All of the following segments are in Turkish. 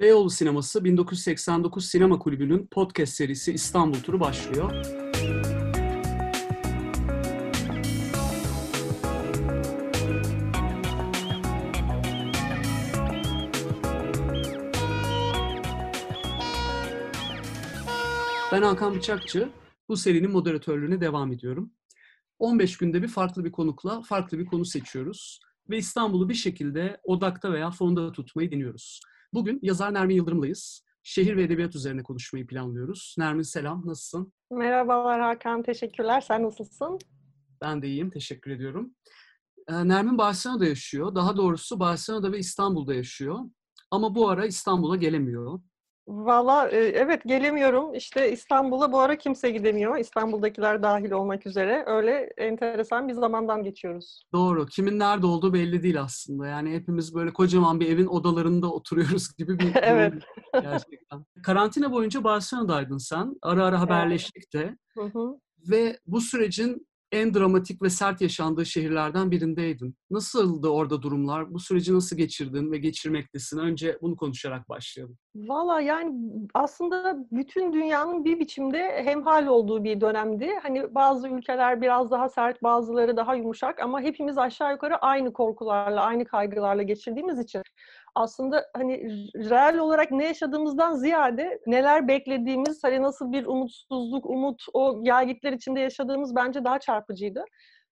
Beyoğlu Sineması 1989 Sinema Kulübü'nün podcast serisi İstanbul Turu başlıyor. Ben Hakan Bıçakçı. Bu serinin moderatörlüğüne devam ediyorum. 15 günde bir farklı bir konukla farklı bir konu seçiyoruz ve İstanbul'u bir şekilde odakta veya fonda tutmayı deniyoruz. Bugün yazar Nermin Yıldırım'layız. Şehir ve edebiyat üzerine konuşmayı planlıyoruz. Nermin selam, nasılsın? Merhabalar Hakan, teşekkürler. Sen nasılsın? Ben de iyiyim, teşekkür ediyorum. Ee, Nermin Barcelona'da yaşıyor. Daha doğrusu Barcelona'da ve İstanbul'da yaşıyor. Ama bu ara İstanbul'a gelemiyor. Valla e, evet gelemiyorum. İşte İstanbul'a bu ara kimse gidemiyor. İstanbul'dakiler dahil olmak üzere. Öyle enteresan bir zamandan geçiyoruz. Doğru. Kimin nerede olduğu belli değil aslında. Yani hepimiz böyle kocaman bir evin odalarında oturuyoruz gibi bir evet. gerçekten. Karantina boyunca Barcelona'daydın sen. Ara ara haberleştik de. Hı hı. Ve bu sürecin en dramatik ve sert yaşandığı şehirlerden birindeydin. Nasıldı orada durumlar? Bu süreci nasıl geçirdin ve geçirmektesin? Önce bunu konuşarak başlayalım. Valla yani aslında bütün dünyanın bir biçimde hemhal olduğu bir dönemdi. Hani bazı ülkeler biraz daha sert, bazıları daha yumuşak ama hepimiz aşağı yukarı aynı korkularla, aynı kaygılarla geçirdiğimiz için aslında hani reel olarak ne yaşadığımızdan ziyade neler beklediğimiz, hani nasıl bir umutsuzluk, umut, o gelgitler içinde yaşadığımız bence daha çarpıcıydı.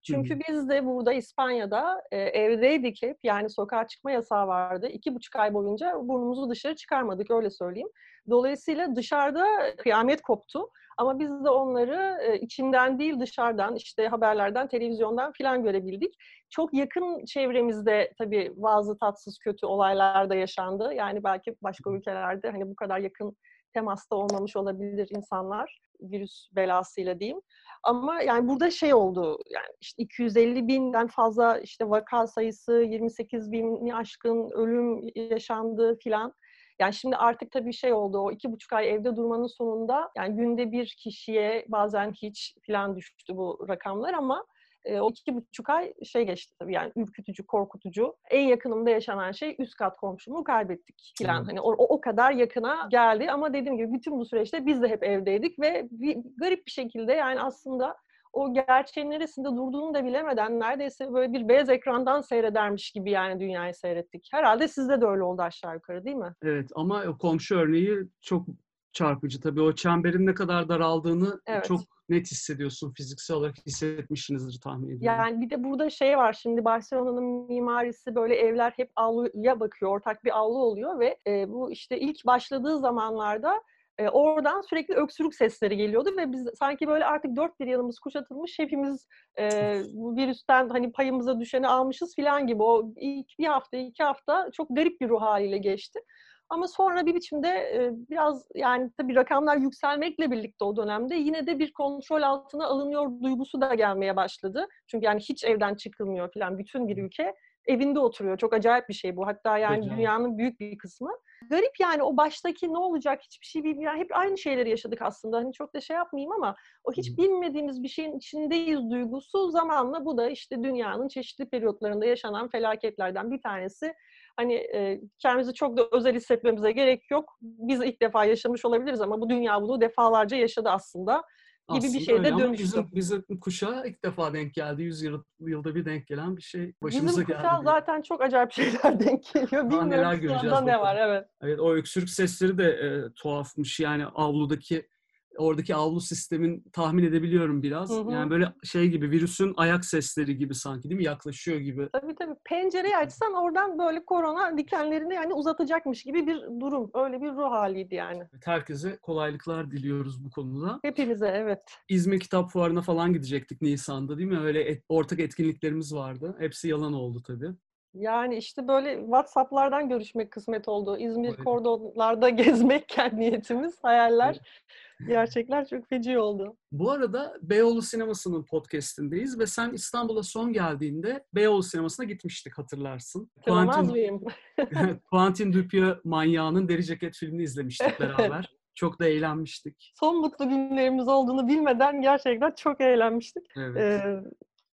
Çünkü Hı-hı. biz de burada İspanya'da e, evdeydik hep. Yani sokağa çıkma yasağı vardı. İki buçuk ay boyunca burnumuzu dışarı çıkarmadık öyle söyleyeyim. Dolayısıyla dışarıda kıyamet koptu. Ama biz de onları e, içinden değil dışarıdan işte haberlerden, televizyondan filan görebildik. Çok yakın çevremizde tabii bazı tatsız kötü olaylar da yaşandı. Yani belki başka ülkelerde hani bu kadar yakın temasta olmamış olabilir insanlar virüs belasıyla diyeyim. Ama yani burada şey oldu yani işte 250 binden fazla işte vaka sayısı 28 bini aşkın ölüm yaşandı filan. Yani şimdi artık tabii şey oldu o iki buçuk ay evde durmanın sonunda yani günde bir kişiye bazen hiç filan düştü bu rakamlar ama e, o iki buçuk ay şey geçti tabii yani ürkütücü, korkutucu. En yakınımda yaşanan şey üst kat komşumu kaybettik filan. Hani o, o kadar yakına geldi ama dediğim gibi bütün bu süreçte biz de hep evdeydik ve bir, garip bir şekilde yani aslında o gerçeğin neresinde durduğunu da bilemeden neredeyse böyle bir beyaz ekrandan seyredermiş gibi yani dünyayı seyrettik. Herhalde sizde de öyle oldu aşağı yukarı değil mi? Evet ama komşu örneği çok çarpıcı tabii. O çemberin ne kadar daraldığını evet. çok net hissediyorsun. Fiziksel olarak hissetmişsinizdir tahmin ediyorum. Yani bir de burada şey var şimdi Barcelona'nın mimarisi böyle evler hep avluya bakıyor. Ortak bir avlu oluyor ve e, bu işte ilk başladığı zamanlarda e, oradan sürekli öksürük sesleri geliyordu ve biz sanki böyle artık dört bir yanımız kuşatılmış hepimiz e, bu virüsten hani payımıza düşeni almışız filan gibi o ilk bir hafta iki hafta çok garip bir ruh haliyle geçti. Ama sonra bir biçimde e, biraz yani tabii rakamlar yükselmekle birlikte o dönemde yine de bir kontrol altına alınıyor duygusu da gelmeye başladı. Çünkü yani hiç evden çıkılmıyor falan bütün bir ülke evinde oturuyor. Çok acayip bir şey bu. Hatta yani Hocam. dünyanın büyük bir kısmı. Garip yani o baştaki ne olacak hiçbir şey bilmiyorum. Hep aynı şeyleri yaşadık aslında. Hani çok da şey yapmayayım ama o hiç bilmediğimiz bir şeyin içindeyiz duygusu zamanla bu da işte dünyanın çeşitli periyotlarında yaşanan felaketlerden bir tanesi. Hani e, kendimizi çok da özel hissetmemize gerek yok. Biz ilk defa yaşamış olabiliriz ama bu dünya bunu defalarca yaşadı aslında gibi Aslında bir şeyde dönüştü. Bizim, bizim kuşağa ilk defa denk geldi. Yüz yıl, yılda bir denk gelen bir şey başımıza bizim geldi. Bizim zaten çok acayip şeyler denk geliyor. Bilmiyorum neler göreceğiz. ne var evet. Evet o öksürük sesleri de e, tuhafmış. Yani avludaki oradaki avlu sistemin tahmin edebiliyorum biraz. Hı hı. Yani böyle şey gibi virüsün ayak sesleri gibi sanki değil mi? Yaklaşıyor gibi. Tabii tabii. Pencereyi açsan oradan böyle korona dikenlerini yani uzatacakmış gibi bir durum. Öyle bir ruh haliydi yani. Herkese kolaylıklar diliyoruz bu konuda. Hepinize evet. İzmir Kitap Fuarı'na falan gidecektik Nisan'da değil mi? Öyle et, ortak etkinliklerimiz vardı. Hepsi yalan oldu tabii. Yani işte böyle WhatsApp'lardan görüşmek kısmet oldu. İzmir evet. kordonlarda gezmekken niyetimiz, hayaller. Evet. Gerçekler çok feci oldu. Bu arada Beyoğlu Sineması'nın podcastindeyiz ve sen İstanbul'a son geldiğinde Beyoğlu Sineması'na gitmiştik hatırlarsın. Hatırlamaz mıyım? Quentin Dupieux manyağının Deri Ceket filmini izlemiştik beraber. Çok da eğlenmiştik. Son mutlu günlerimiz olduğunu bilmeden gerçekten çok eğlenmiştik. Evet. Ee,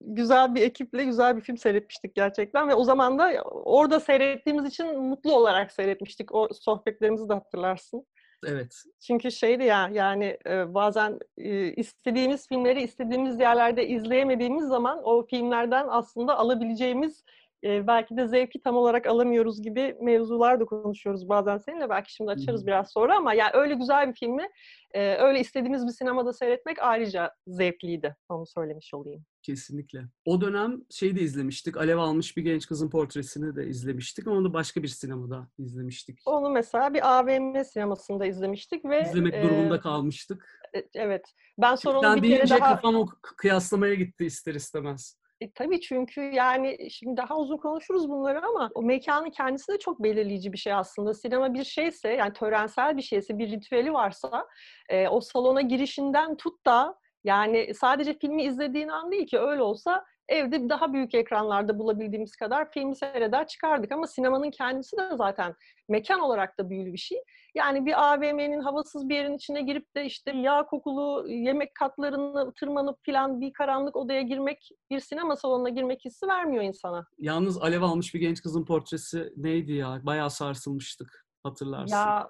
güzel bir ekiple güzel bir film seyretmiştik gerçekten ve o zaman da orada seyrettiğimiz için mutlu olarak seyretmiştik. O sohbetlerimizi de hatırlarsın. Evet. Çünkü şeydi ya yani e, bazen e, istediğimiz filmleri istediğimiz yerlerde izleyemediğimiz zaman o filmlerden aslında alabileceğimiz e, belki de zevki tam olarak alamıyoruz gibi mevzular da konuşuyoruz bazen seninle. Belki şimdi açarız Hı-hı. biraz sonra ama yani öyle güzel bir filmi e, öyle istediğimiz bir sinemada seyretmek ayrıca zevkliydi. Onu söylemiş olayım. Kesinlikle. O dönem şeyi de izlemiştik. Alev almış bir genç kızın portresini de izlemiştik. Onu da başka bir sinemada izlemiştik. Onu mesela bir AVM sinemasında izlemiştik ve izlemek e, durumunda kalmıştık. Evet. Ben sonra onu bir kere daha kafam o kıyaslamaya gitti ister istemez. E, tabii çünkü yani şimdi daha uzun konuşuruz bunları ama o mekanın kendisi de çok belirleyici bir şey aslında. Sinema bir şeyse yani törensel bir şeyse, bir ritüeli varsa e, o salona girişinden tut da yani sadece filmi izlediğin an değil ki öyle olsa evde daha büyük ekranlarda bulabildiğimiz kadar filmi seyreder çıkardık. Ama sinemanın kendisi de zaten mekan olarak da büyülü bir şey. Yani bir AVM'nin havasız bir yerin içine girip de işte yağ kokulu yemek katlarını tırmanıp filan bir karanlık odaya girmek, bir sinema salonuna girmek hissi vermiyor insana. Yalnız alev almış bir genç kızın portresi neydi ya? Bayağı sarsılmıştık hatırlarsın. Ya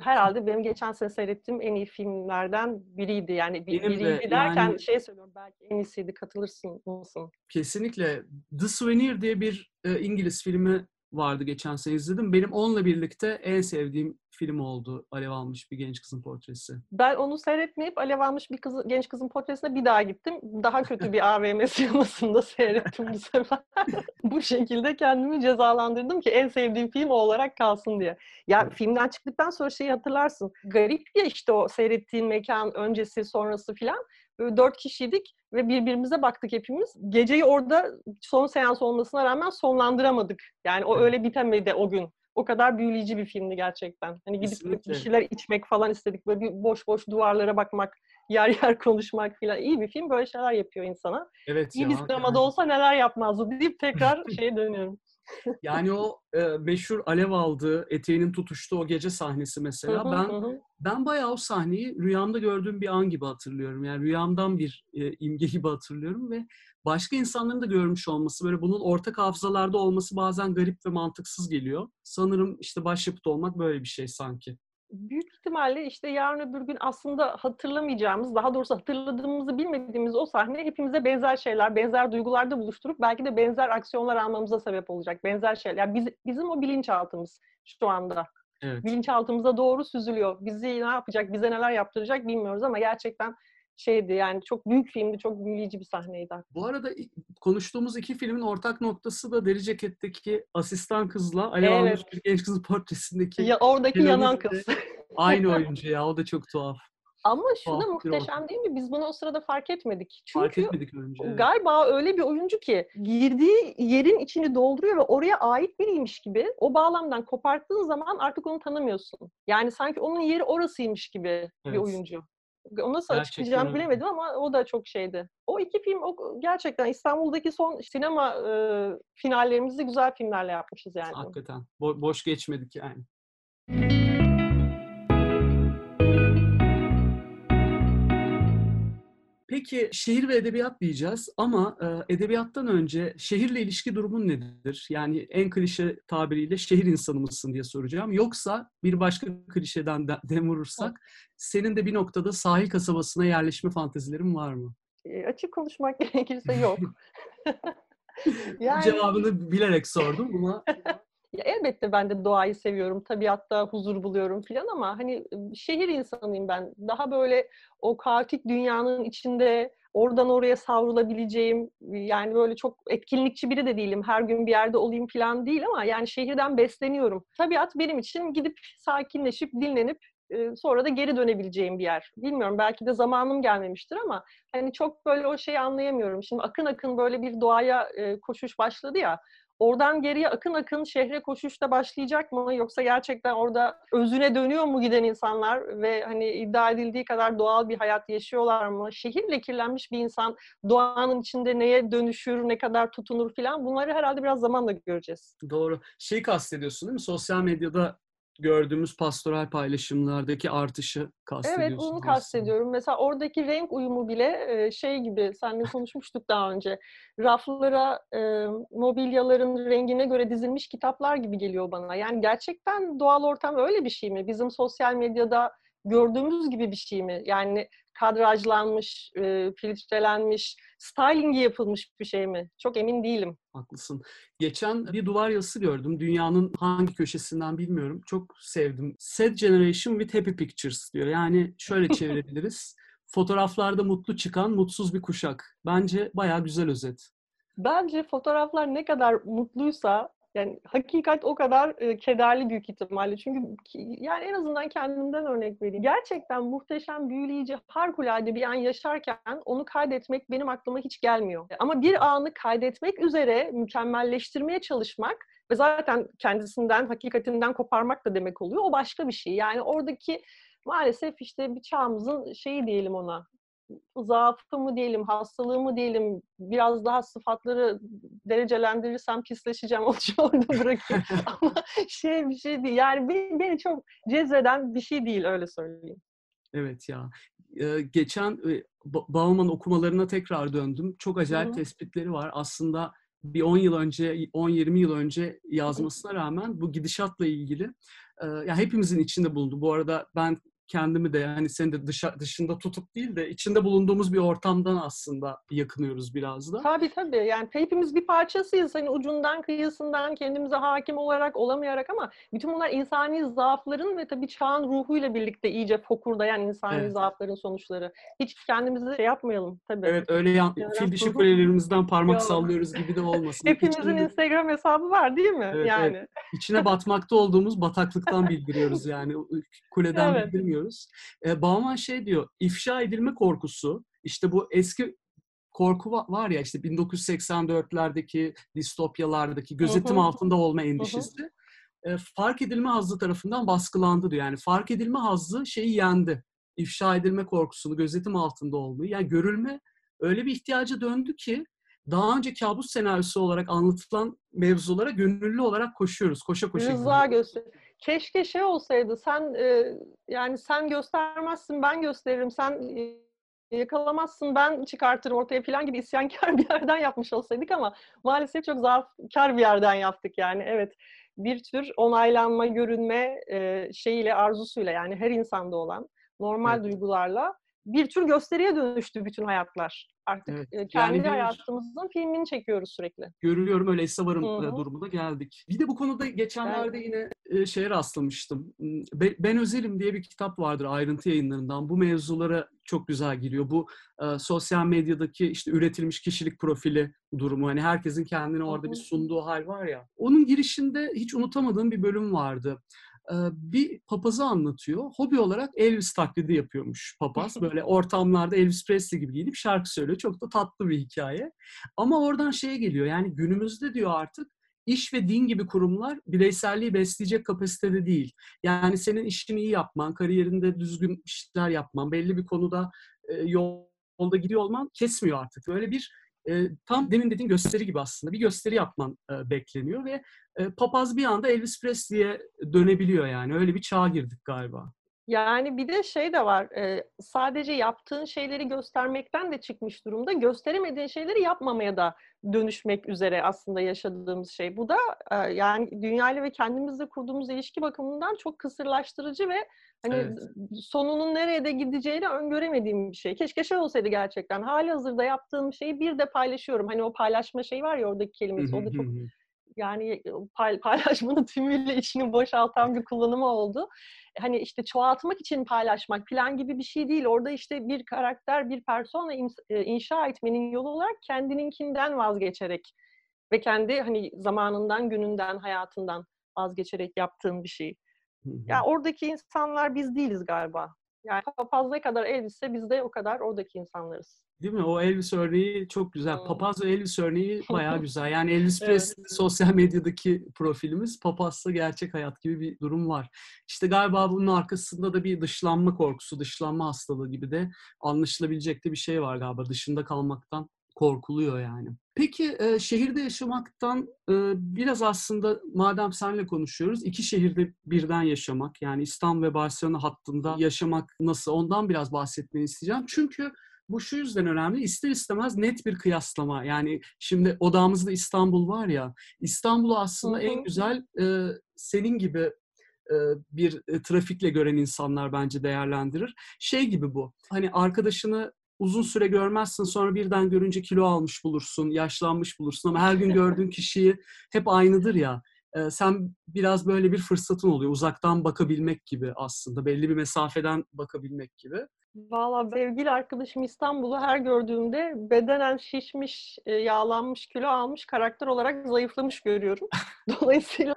herhalde benim geçen sene seyrettiğim en iyi filmlerden biriydi. Yani bir, benim biriydi de, derken yani, şey söylüyorum belki en iyisiydi katılırsın mısın? Kesinlikle. The Souvenir diye bir e, İngiliz filmi vardı geçen sene izledim. Benim onunla birlikte en sevdiğim film oldu Alev Almış Bir Genç Kızın Portresi. Ben onu seyretmeyip Alev Almış Bir kız, Genç Kızın Portresi'ne bir daha gittim. Daha kötü bir AVM sinemasında seyrettim bu sefer. bu şekilde kendimi cezalandırdım ki en sevdiğim film o olarak kalsın diye. Ya evet. filmden çıktıktan sonra şeyi hatırlarsın. Garip ya işte o seyrettiğin mekan öncesi sonrası filan. Dört kişiydik ve birbirimize baktık hepimiz. Geceyi orada son seans olmasına rağmen sonlandıramadık. Yani o öyle bitemedi o gün. O kadar büyüleyici bir filmdi gerçekten. Hani gidip Kesinlikle. bir şeyler içmek falan istedik. Böyle bir boş boş duvarlara bakmak, yer yer konuşmak falan. İyi bir film böyle şeyler yapıyor insana. Evet İyi ya, bir sinemada yani. olsa neler yapmazdı deyip tekrar şeye dönüyorum. Yani o e, meşhur alev aldığı, eteğinin tutuştuğu o gece sahnesi mesela. ben ben bayağı o sahneyi rüyamda gördüğüm bir an gibi hatırlıyorum. Yani rüyamdan bir e, imge gibi hatırlıyorum ve başka insanların da görmüş olması, böyle bunun ortak hafızalarda olması bazen garip ve mantıksız geliyor. Sanırım işte başyapıt olmak böyle bir şey sanki büyük ihtimalle işte yarın öbür gün aslında hatırlamayacağımız, daha doğrusu hatırladığımızı bilmediğimiz o sahne hepimize benzer şeyler, benzer duygularda buluşturup belki de benzer aksiyonlar almamıza sebep olacak. Benzer şeyler. Yani biz, bizim o bilinçaltımız şu anda. Evet. Bilinçaltımıza doğru süzülüyor. Bizi ne yapacak, bize neler yaptıracak bilmiyoruz ama gerçekten şeydi yani çok büyük filmdi, çok büyüleyici bir sahneydi. Bu arada konuştuğumuz iki filmin ortak noktası da Deri Ceket'teki asistan kızla Alev evet. Almış bir genç kızın portresindeki ya oradaki yanan kız. Aynı oyuncu ya o da çok tuhaf. Ama şu da muhteşem değil mi? Biz bunu o sırada fark etmedik. Çünkü fark etmedik önce. Galiba öyle bir oyuncu ki girdiği yerin içini dolduruyor ve oraya ait biriymiş gibi o bağlamdan koparttığın zaman artık onu tanımıyorsun. Yani sanki onun yeri orasıymış gibi evet. bir oyuncu. O nasıl gerçekten açıklayacağımı öyle. bilemedim ama o da çok şeydi. O iki film o gerçekten İstanbul'daki son sinema e, finallerimizi güzel filmlerle yapmışız yani. Hakikaten. Bo- boş geçmedik yani. Peki şehir ve edebiyat diyeceğiz ama e, edebiyattan önce şehirle ilişki durumun nedir? Yani en klişe tabiriyle şehir insanı mısın diye soracağım. Yoksa bir başka klişeden de, dem vurursak senin de bir noktada sahil kasabasına yerleşme fantezilerin var mı? E, açık konuşmak gerekirse yok. yani... Cevabını bilerek sordum ama Ya elbette ben de doğayı seviyorum, tabiatta huzur buluyorum filan ama hani şehir insanıyım ben. Daha böyle o kaotik dünyanın içinde oradan oraya savrulabileceğim yani böyle çok etkinlikçi biri de değilim. Her gün bir yerde olayım falan değil ama yani şehirden besleniyorum. Tabiat benim için gidip sakinleşip dinlenip sonra da geri dönebileceğim bir yer. Bilmiyorum belki de zamanım gelmemiştir ama hani çok böyle o şeyi anlayamıyorum. Şimdi akın akın böyle bir doğaya koşuş başladı ya oradan geriye akın akın şehre koşuşta başlayacak mı? Yoksa gerçekten orada özüne dönüyor mu giden insanlar ve hani iddia edildiği kadar doğal bir hayat yaşıyorlar mı? Şehirle kirlenmiş bir insan doğanın içinde neye dönüşür, ne kadar tutunur filan bunları herhalde biraz zamanla göreceğiz. Doğru. Şey kastediyorsun değil mi? Sosyal medyada gördüğümüz pastoral paylaşımlardaki artışı kastediyorsun. Evet, bunu kastediyorum. Mesela oradaki renk uyumu bile şey gibi, seninle konuşmuştuk daha önce. Raflara mobilyaların rengine göre dizilmiş kitaplar gibi geliyor bana. Yani gerçekten doğal ortam öyle bir şey mi? Bizim sosyal medyada gördüğümüz gibi bir şey mi? Yani kadrajlanmış, e, filtrelenmiş, stylingi yapılmış bir şey mi? Çok emin değilim. Haklısın. Geçen bir duvar yazısı gördüm. Dünyanın hangi köşesinden bilmiyorum. Çok sevdim. Sad Generation with Happy Pictures diyor. Yani şöyle çevirebiliriz. Fotoğraflarda mutlu çıkan mutsuz bir kuşak. Bence bayağı güzel özet. Bence fotoğraflar ne kadar mutluysa yani hakikat o kadar e, kederli büyük ihtimalle. Çünkü yani en azından kendimden örnek vereyim. Gerçekten muhteşem, büyüleyici, harikulade bir an yaşarken onu kaydetmek benim aklıma hiç gelmiyor. Ama bir anı kaydetmek üzere mükemmelleştirmeye çalışmak ve zaten kendisinden, hakikatinden koparmak da demek oluyor. O başka bir şey. Yani oradaki maalesef işte bir çağımızın şeyi diyelim ona zaafı mı diyelim, hastalığı mı diyelim, biraz daha sıfatları derecelendirirsem pisleşeceğim, onu orada bırakayım. Ama şey bir şey değil. Yani beni, beni çok cezbeden bir şey değil, öyle söyleyeyim. Evet ya. Ee, geçen Bauman okumalarına tekrar döndüm. Çok acayip Hı-hı. tespitleri var. Aslında bir 10 yıl önce, 10-20 yıl önce yazmasına rağmen bu gidişatla ilgili ya hepimizin içinde bulundu. Bu arada ben kendimi de yani seni de dışa, dışında tutup değil de içinde bulunduğumuz bir ortamdan aslında yakınıyoruz biraz da. Tabii tabii. Yani hepimiz bir parçasıyız. Hani ucundan kıyısından kendimize hakim olarak olamayarak ama bütün bunlar insani zaafların ve tabii çağın ruhuyla birlikte iyice fokurdayan insani evet. zaafların sonuçları. Hiç kendimizi şey yapmayalım tabii. Evet öyle yan, fil dişi kulelerimizden parmak Yok. sallıyoruz gibi de olmasın. Hepimizin İçinde... Instagram hesabı var değil mi? Evet, yani. Evet. İçine batmakta olduğumuz bataklıktan bildiriyoruz yani. Kuleden evet. bildirmiyoruz görüyoruz. E, Bauman şey diyor, ifşa edilme korkusu, işte bu eski korku var ya işte 1984'lerdeki distopyalardaki gözetim hı hı. altında olma endişesi hı hı. E, fark edilme hazzı tarafından baskılandı diyor. Yani fark edilme hazzı şeyi yendi. İfşa edilme korkusunu, gözetim altında olmayı. Yani görülme öyle bir ihtiyaca döndü ki daha önce kabus senaryosu olarak anlatılan mevzulara gönüllü olarak koşuyoruz. Koşa koşa. Rıza göster. Keşke şey olsaydı. Sen e, yani sen göstermezsin, ben gösteririm. Sen yakalamazsın, ben çıkartırım ortaya falan gibi isyankar bir yerden yapmış olsaydık ama maalesef çok zaafkar bir yerden yaptık yani. Evet. Bir tür onaylanma, görünme e, şeyiyle, arzusuyla yani her insanda olan normal evet. duygularla bir tür gösteriye dönüştü bütün hayatlar. Artık evet. kendi yani hayatımızın filmini çekiyoruz sürekli. Görülüyorum öyle varım Hı-hı. durumuna geldik. Bir de bu konuda geçenlerde evet. yine şeye rastlamıştım. Ben Özelim diye bir kitap vardır ayrıntı yayınlarından. Bu mevzulara çok güzel giriyor. Bu e, sosyal medyadaki işte üretilmiş kişilik profili durumu. Hani herkesin kendini orada Hı-hı. bir sunduğu hal var ya. Onun girişinde hiç unutamadığım bir bölüm vardı bir papazı anlatıyor. Hobi olarak Elvis taklidi yapıyormuş papaz. Böyle ortamlarda Elvis Presley gibi giyinip şarkı söylüyor. Çok da tatlı bir hikaye. Ama oradan şeye geliyor yani günümüzde diyor artık iş ve din gibi kurumlar bireyselliği besleyecek kapasitede değil. Yani senin işini iyi yapman, kariyerinde düzgün işler yapman, belli bir konuda yolda gidiyor olman kesmiyor artık. Böyle bir e, tam demin dediğin gösteri gibi aslında bir gösteri yapman e, bekleniyor ve e, papaz bir anda Elvis Presley'e dönebiliyor yani. Öyle bir çağa girdik galiba. Yani bir de şey de var, e, sadece yaptığın şeyleri göstermekten de çıkmış durumda. Gösteremediğin şeyleri yapmamaya da dönüşmek üzere aslında yaşadığımız şey. Bu da e, yani dünyayla ve kendimizle kurduğumuz ilişki bakımından çok kısırlaştırıcı ve hani evet. sonunun nereye de gideceğini öngöremediğim bir şey. Keşke şey olsaydı gerçekten. Hali hazırda yaptığım şeyi bir de paylaşıyorum. Hani o paylaşma şey var ya oradaki kelimesi. o da çok yani paylaşmanın tümüyle içini boşaltan bir kullanımı oldu. Hani işte çoğaltmak için paylaşmak plan gibi bir şey değil. Orada işte bir karakter, bir persona inşa etmenin yolu olarak kendininkinden vazgeçerek ve kendi hani zamanından, gününden, hayatından vazgeçerek yaptığın bir şey. Ya yani oradaki insanlar biz değiliz galiba. Yani papaz ne kadar Elvis'se biz de o kadar oradaki insanlarız. Değil mi? O Elvis örneği çok güzel. Papaz ve Elvis örneği bayağı güzel. Yani Elvis Presley evet. sosyal medyadaki profilimiz, Papaz'sa gerçek hayat gibi bir durum var. İşte galiba bunun arkasında da bir dışlanma korkusu, dışlanma hastalığı gibi de anlaşılabilecek de bir şey var galiba. Dışında kalmaktan korkuluyor yani. Peki e, şehirde yaşamaktan e, biraz aslında madem senle konuşuyoruz iki şehirde birden yaşamak yani İstanbul ve Barcelona hattında yaşamak nasıl ondan biraz bahsetmeni isteyeceğim. Çünkü bu şu yüzden önemli. İster istemez net bir kıyaslama. Yani şimdi odamızda İstanbul var ya. İstanbul'u aslında Hı hı. en güzel e, senin gibi bir trafikle gören insanlar bence değerlendirir. Şey gibi bu. Hani arkadaşını uzun süre görmezsin sonra birden görünce kilo almış bulursun, yaşlanmış bulursun ama her gün gördüğün kişiyi hep aynıdır ya. E, sen biraz böyle bir fırsatın oluyor. Uzaktan bakabilmek gibi aslında. Belli bir mesafeden bakabilmek gibi. Valla sevgili arkadaşım İstanbul'u her gördüğümde bedenen şişmiş, e, yağlanmış, kilo almış, karakter olarak zayıflamış görüyorum. Dolayısıyla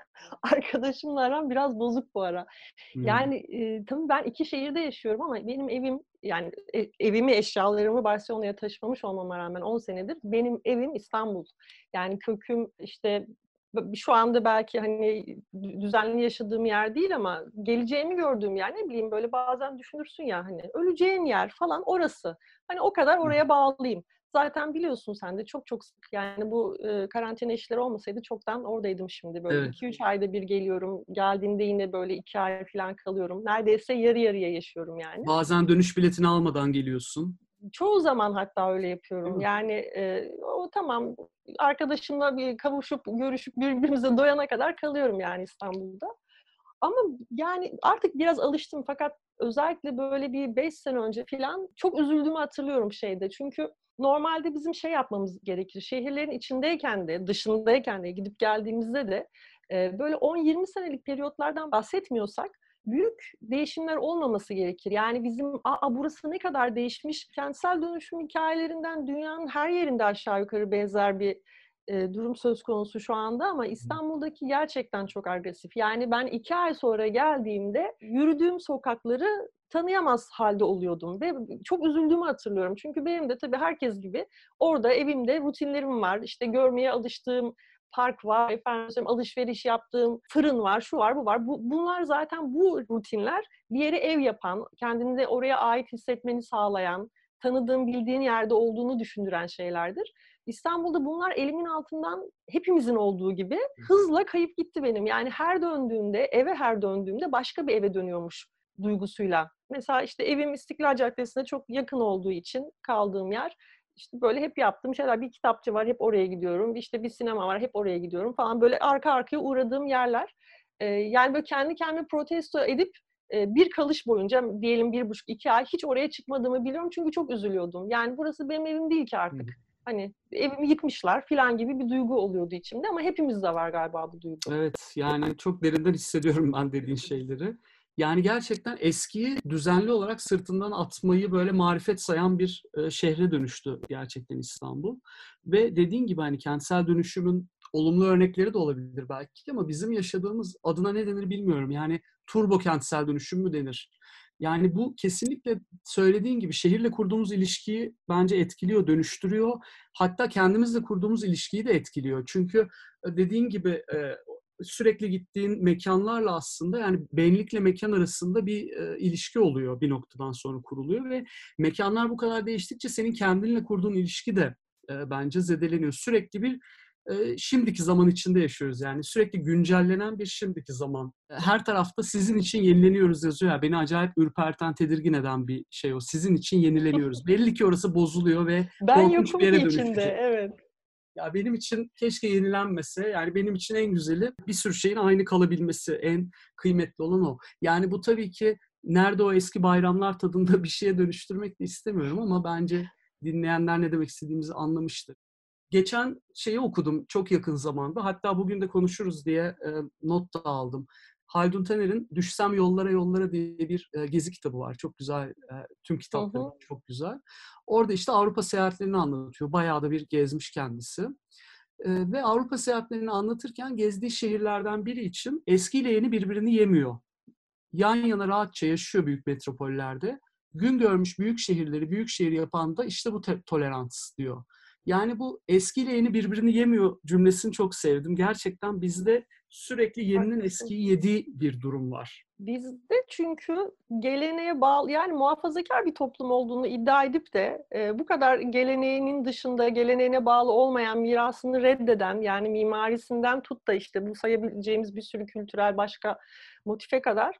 arkadaşımla aram biraz bozuk bu ara. Hmm. Yani e, tabii ben iki şehirde yaşıyorum ama benim evim yani e, evimi eşyalarımı Barcelona'ya taşımamış olmama rağmen 10 senedir benim evim İstanbul. Yani köküm işte şu anda belki hani düzenli yaşadığım yer değil ama geleceğimi gördüğüm yer ne bileyim böyle bazen düşünürsün ya hani öleceğin yer falan orası. Hani o kadar oraya bağlıyım. Zaten biliyorsun sen de çok çok sık yani bu e, karantina işleri olmasaydı çoktan oradaydım şimdi. Böyle Evet. 2-3 ayda bir geliyorum. Geldiğinde yine böyle 2 ay falan kalıyorum. Neredeyse yarı yarıya yaşıyorum yani. Bazen dönüş biletini almadan geliyorsun. Çoğu zaman hatta öyle yapıyorum. Yani e, o tamam arkadaşımla bir kavuşup görüşüp birbirimize doyana kadar kalıyorum yani İstanbul'da. Ama yani artık biraz alıştım fakat özellikle böyle bir 5 sene önce falan çok üzüldüğümü hatırlıyorum şeyde. Çünkü normalde bizim şey yapmamız gerekir. Şehirlerin içindeyken de dışındayken de gidip geldiğimizde de e, böyle 10-20 senelik periyotlardan bahsetmiyorsak büyük değişimler olmaması gerekir. Yani bizim aa burası ne kadar değişmiş kentsel dönüşüm hikayelerinden dünyanın her yerinde aşağı yukarı benzer bir e, durum söz konusu şu anda ama İstanbul'daki gerçekten çok agresif. Yani ben iki ay sonra geldiğimde yürüdüğüm sokakları tanıyamaz halde oluyordum ve çok üzüldüğümü hatırlıyorum. Çünkü benim de tabii herkes gibi orada evimde rutinlerim var. İşte görmeye alıştığım park var, efendim alışveriş yaptığım fırın var, şu var, bu var. Bu, bunlar zaten bu rutinler bir yere ev yapan, kendini de oraya ait hissetmeni sağlayan, tanıdığın, bildiğin yerde olduğunu düşündüren şeylerdir. İstanbul'da bunlar elimin altından hepimizin olduğu gibi hızla kayıp gitti benim. Yani her döndüğümde, eve her döndüğümde başka bir eve dönüyormuş duygusuyla. Mesela işte evim İstiklal Caddesi'ne çok yakın olduğu için kaldığım yer işte böyle hep yaptığım şeyler. Bir kitapçı var, hep oraya gidiyorum. İşte bir sinema var, hep oraya gidiyorum falan. Böyle arka arkaya uğradığım yerler. Ee, yani böyle kendi kendimi protesto edip e, bir kalış boyunca diyelim bir buçuk iki ay hiç oraya çıkmadığımı biliyorum çünkü çok üzülüyordum. Yani burası benim evim değil ki artık. Hı. Hani evimi yıkmışlar falan gibi bir duygu oluyordu içimde ama hepimizde var galiba bu duygu. Evet yani çok derinden hissediyorum ben dediğin şeyleri. Yani gerçekten eskiyi düzenli olarak sırtından atmayı böyle marifet sayan bir e, şehre dönüştü gerçekten İstanbul. Ve dediğin gibi hani kentsel dönüşümün olumlu örnekleri de olabilir belki ama bizim yaşadığımız adına ne denir bilmiyorum. Yani turbo kentsel dönüşüm mü denir? Yani bu kesinlikle söylediğin gibi şehirle kurduğumuz ilişkiyi bence etkiliyor, dönüştürüyor. Hatta kendimizle kurduğumuz ilişkiyi de etkiliyor. Çünkü e, dediğin gibi e, sürekli gittiğin mekanlarla aslında yani benlikle mekan arasında bir e, ilişki oluyor bir noktadan sonra kuruluyor ve mekanlar bu kadar değiştikçe senin kendinle kurduğun ilişki de bence zedeleniyor. Sürekli bir e, şimdiki zaman içinde yaşıyoruz yani sürekli güncellenen bir şimdiki zaman. Her tarafta sizin için yenileniyoruz yazıyor ya beni acayip ürperten, tedirgin eden bir şey o. Sizin için yenileniyoruz. Belli ki orası bozuluyor ve Ben korkunç bir yere ki içinde, dönüşecek. evet. Ya benim için keşke yenilenmese. Yani benim için en güzeli bir sürü şeyin aynı kalabilmesi. En kıymetli olan o. Yani bu tabii ki nerede o eski bayramlar tadında bir şeye dönüştürmek de istemiyorum ama bence dinleyenler ne demek istediğimizi anlamıştır. Geçen şeyi okudum çok yakın zamanda. Hatta bugün de konuşuruz diye e, not da aldım. Haldun Taner'in Düşsem Yollara Yollara diye bir e, gezi kitabı var. Çok güzel. E, tüm kitapları hı. çok güzel. Orada işte Avrupa seyahatlerini anlatıyor. Bayağı da bir gezmiş kendisi. E, ve Avrupa seyahatlerini anlatırken gezdiği şehirlerden biri için eskiyle yeni birbirini yemiyor. Yan yana rahatça yaşıyor büyük metropollerde. Gün görmüş büyük şehirleri büyük şehir yapan da işte bu tolerans diyor. Yani bu eskiyle yeni birbirini yemiyor cümlesini çok sevdim. Gerçekten bizde sürekli yeninin eskiyi yediği bir durum var. Bizde çünkü geleneğe bağlı yani muhafazakar bir toplum olduğunu iddia edip de e, bu kadar geleneğinin dışında geleneğine bağlı olmayan mirasını reddeden yani mimarisinden tut da işte bu sayabileceğimiz bir sürü kültürel başka motife kadar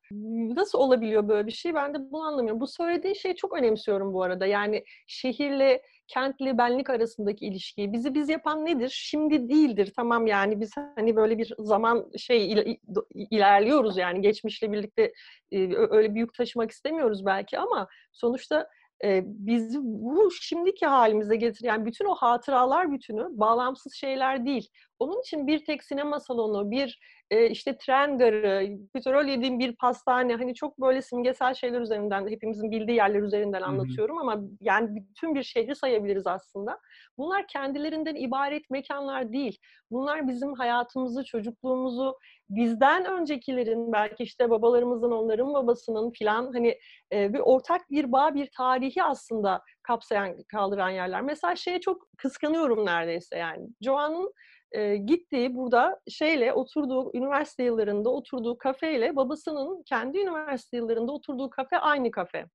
nasıl olabiliyor böyle bir şey ben de bunu anlamıyorum. Bu söylediğin şeyi çok önemsiyorum bu arada yani şehirle kentli benlik arasındaki ilişkiyi bizi biz yapan nedir? Şimdi değildir. Tamam yani biz hani böyle bir zaman şey il- ilerliyoruz yani geçmişle birlikte e, öyle büyük taşımak istemiyoruz belki ama sonuçta e, bizi bu şimdiki halimize getiren bütün o hatıralar bütünü bağlamsız şeyler değil. Onun için bir tek sinema salonu, bir e, işte tren garı, petrol yediğim bir pastane hani çok böyle simgesel şeyler üzerinden hepimizin bildiği yerler üzerinden anlatıyorum ama yani bütün bir şehri sayabiliriz aslında. Bunlar kendilerinden ibaret mekanlar değil. Bunlar bizim hayatımızı, çocukluğumuzu, bizden öncekilerin belki işte babalarımızın, onların babasının filan hani e, bir ortak bir bağ, bir tarihi aslında kapsayan, kaldıran yerler. Mesela şeye çok kıskanıyorum neredeyse yani. Joan'ın e, gittiği burada şeyle oturduğu üniversite yıllarında oturduğu kafeyle babasının kendi üniversite yıllarında oturduğu kafe aynı kafe.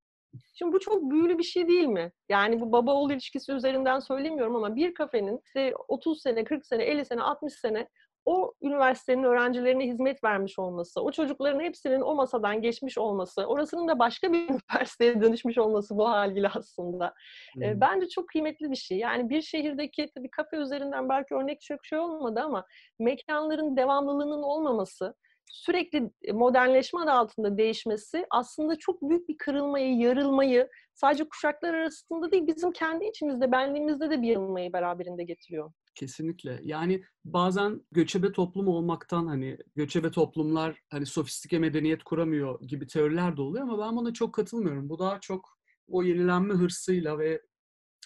Şimdi bu çok büyülü bir şey değil mi? Yani bu baba oğul ilişkisi üzerinden söylemiyorum ama bir kafenin işte 30 sene, 40 sene, 50 sene, 60 sene o üniversitenin öğrencilerine hizmet vermiş olması, o çocukların hepsinin o masadan geçmiş olması, orasının da başka bir üniversiteye dönüşmüş olması bu haliyle aslında. Hmm. E, bence çok kıymetli bir şey. Yani bir şehirdeki tabii kafe üzerinden belki örnek çok şey olmadı ama mekanların devamlılığının olmaması, sürekli modernleşme adı altında değişmesi aslında çok büyük bir kırılmayı, yarılmayı sadece kuşaklar arasında değil bizim kendi içimizde, benliğimizde de bir yarılmayı beraberinde getiriyor. Kesinlikle. Yani bazen göçebe toplum olmaktan hani göçebe toplumlar hani sofistike medeniyet kuramıyor gibi teoriler de oluyor ama ben buna çok katılmıyorum. Bu daha çok o yenilenme hırsıyla ve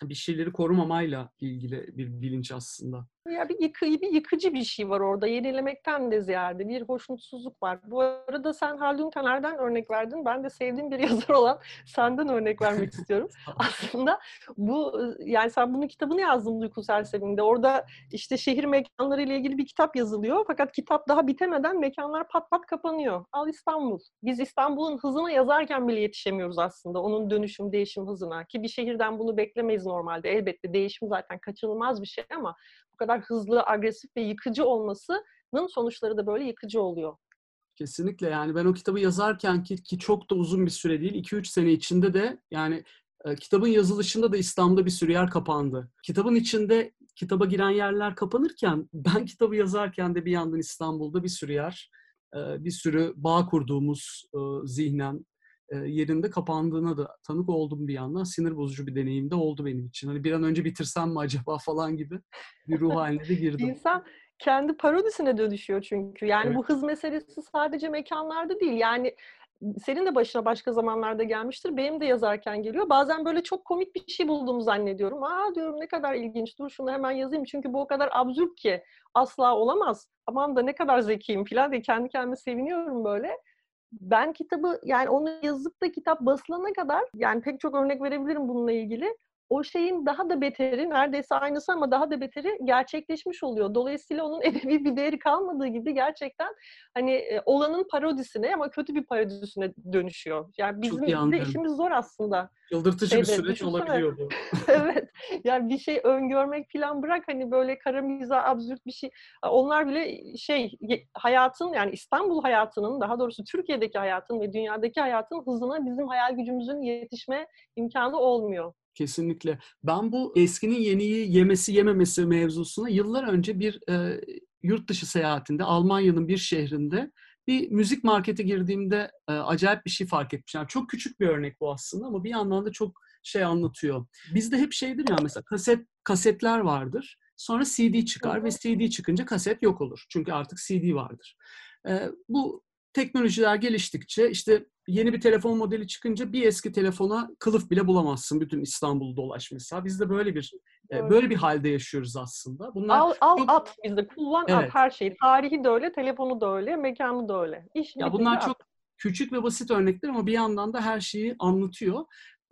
bir şeyleri korumamayla ilgili bir bilinç aslında. Ya bir, yıkı, bir yıkıcı bir şey var orada. Yenilemekten de ziyade bir hoşnutsuzluk var. Bu arada sen Haldun Taner'den örnek verdin. Ben de sevdiğim bir yazar olan senden örnek vermek istiyorum. Aslında bu yani sen bunun kitabını yazdın Uyku Sersemi'nde. Orada işte şehir mekanları ile ilgili bir kitap yazılıyor. Fakat kitap daha bitemeden mekanlar pat pat kapanıyor. Al İstanbul. Biz İstanbul'un hızına yazarken bile yetişemiyoruz aslında. Onun dönüşüm, değişim hızına. Ki bir şehirden bunu beklemeyiz normalde. Elbette değişim zaten kaçınılmaz bir şey ama bu kadar hızlı, agresif ve yıkıcı olmasının sonuçları da böyle yıkıcı oluyor. Kesinlikle yani ben o kitabı yazarken ki, ki çok da uzun bir süre değil 2-3 sene içinde de yani e, kitabın yazılışında da İstanbul'da bir sürü yer kapandı. Kitabın içinde kitaba giren yerler kapanırken ben kitabı yazarken de bir yandan İstanbul'da bir sürü yer, e, bir sürü bağ kurduğumuz e, zihnen yerinde kapandığına da tanık oldum bir yandan. Sinir bozucu bir deneyim de oldu benim için. Hani bir an önce bitirsem mi acaba falan gibi bir ruh haline de girdim. İnsan kendi parodisine dönüşüyor çünkü. Yani Evet. bu hız meselesi sadece mekanlarda değil. Yani senin de başına başka zamanlarda gelmiştir. Benim de yazarken geliyor. Bazen böyle çok komik bir şey bulduğumu zannediyorum. Aa diyorum ne kadar ilginç. Dur şunu hemen yazayım. Çünkü bu o kadar absürt ki. Asla olamaz. Aman da ne kadar zekiyim falan diye kendi kendime seviniyorum böyle. Ben kitabı yani onu yazıp da kitap basılana kadar yani pek çok örnek verebilirim bununla ilgili. O şeyin daha da beteri, neredeyse aynısı ama daha da beteri gerçekleşmiş oluyor. Dolayısıyla onun edebi bir değeri kalmadığı gibi gerçekten hani e, olanın parodisine ama kötü bir parodisine dönüşüyor. Yani bizim de işimiz zor aslında. Yıldırtıcı bir Şeyde, süreç düşünsene. olabiliyor bu. evet. Yani bir şey öngörmek falan bırak hani böyle kara mizah, absürt bir şey. Onlar bile şey hayatın yani İstanbul hayatının daha doğrusu Türkiye'deki hayatın ve dünyadaki hayatın hızına bizim hayal gücümüzün yetişme imkanı olmuyor. Kesinlikle. Ben bu eskinin yeniyi yemesi yememesi mevzusuna yıllar önce bir e, yurt dışı seyahatinde Almanya'nın bir şehrinde bir müzik markete girdiğimde e, acayip bir şey fark etmişim. Yani çok küçük bir örnek bu aslında ama bir yandan da çok şey anlatıyor. Bizde hep şeydir ya mesela kaset kasetler vardır. Sonra CD çıkar ve CD çıkınca kaset yok olur. Çünkü artık CD vardır. E, bu teknolojiler geliştikçe işte yeni bir telefon modeli çıkınca bir eski telefona kılıf bile bulamazsın bütün İstanbul'u dolaş mesela. Biz de böyle bir e, Doğru. böyle bir halde yaşıyoruz aslında. Bunlar Al al çok- at bizde kullan Evet. at her şeyi. Tarihi de öyle, telefonu da öyle, mekanı da öyle. İş ya bunlar at. çok küçük ve basit örnekler ama bir yandan da her şeyi anlatıyor.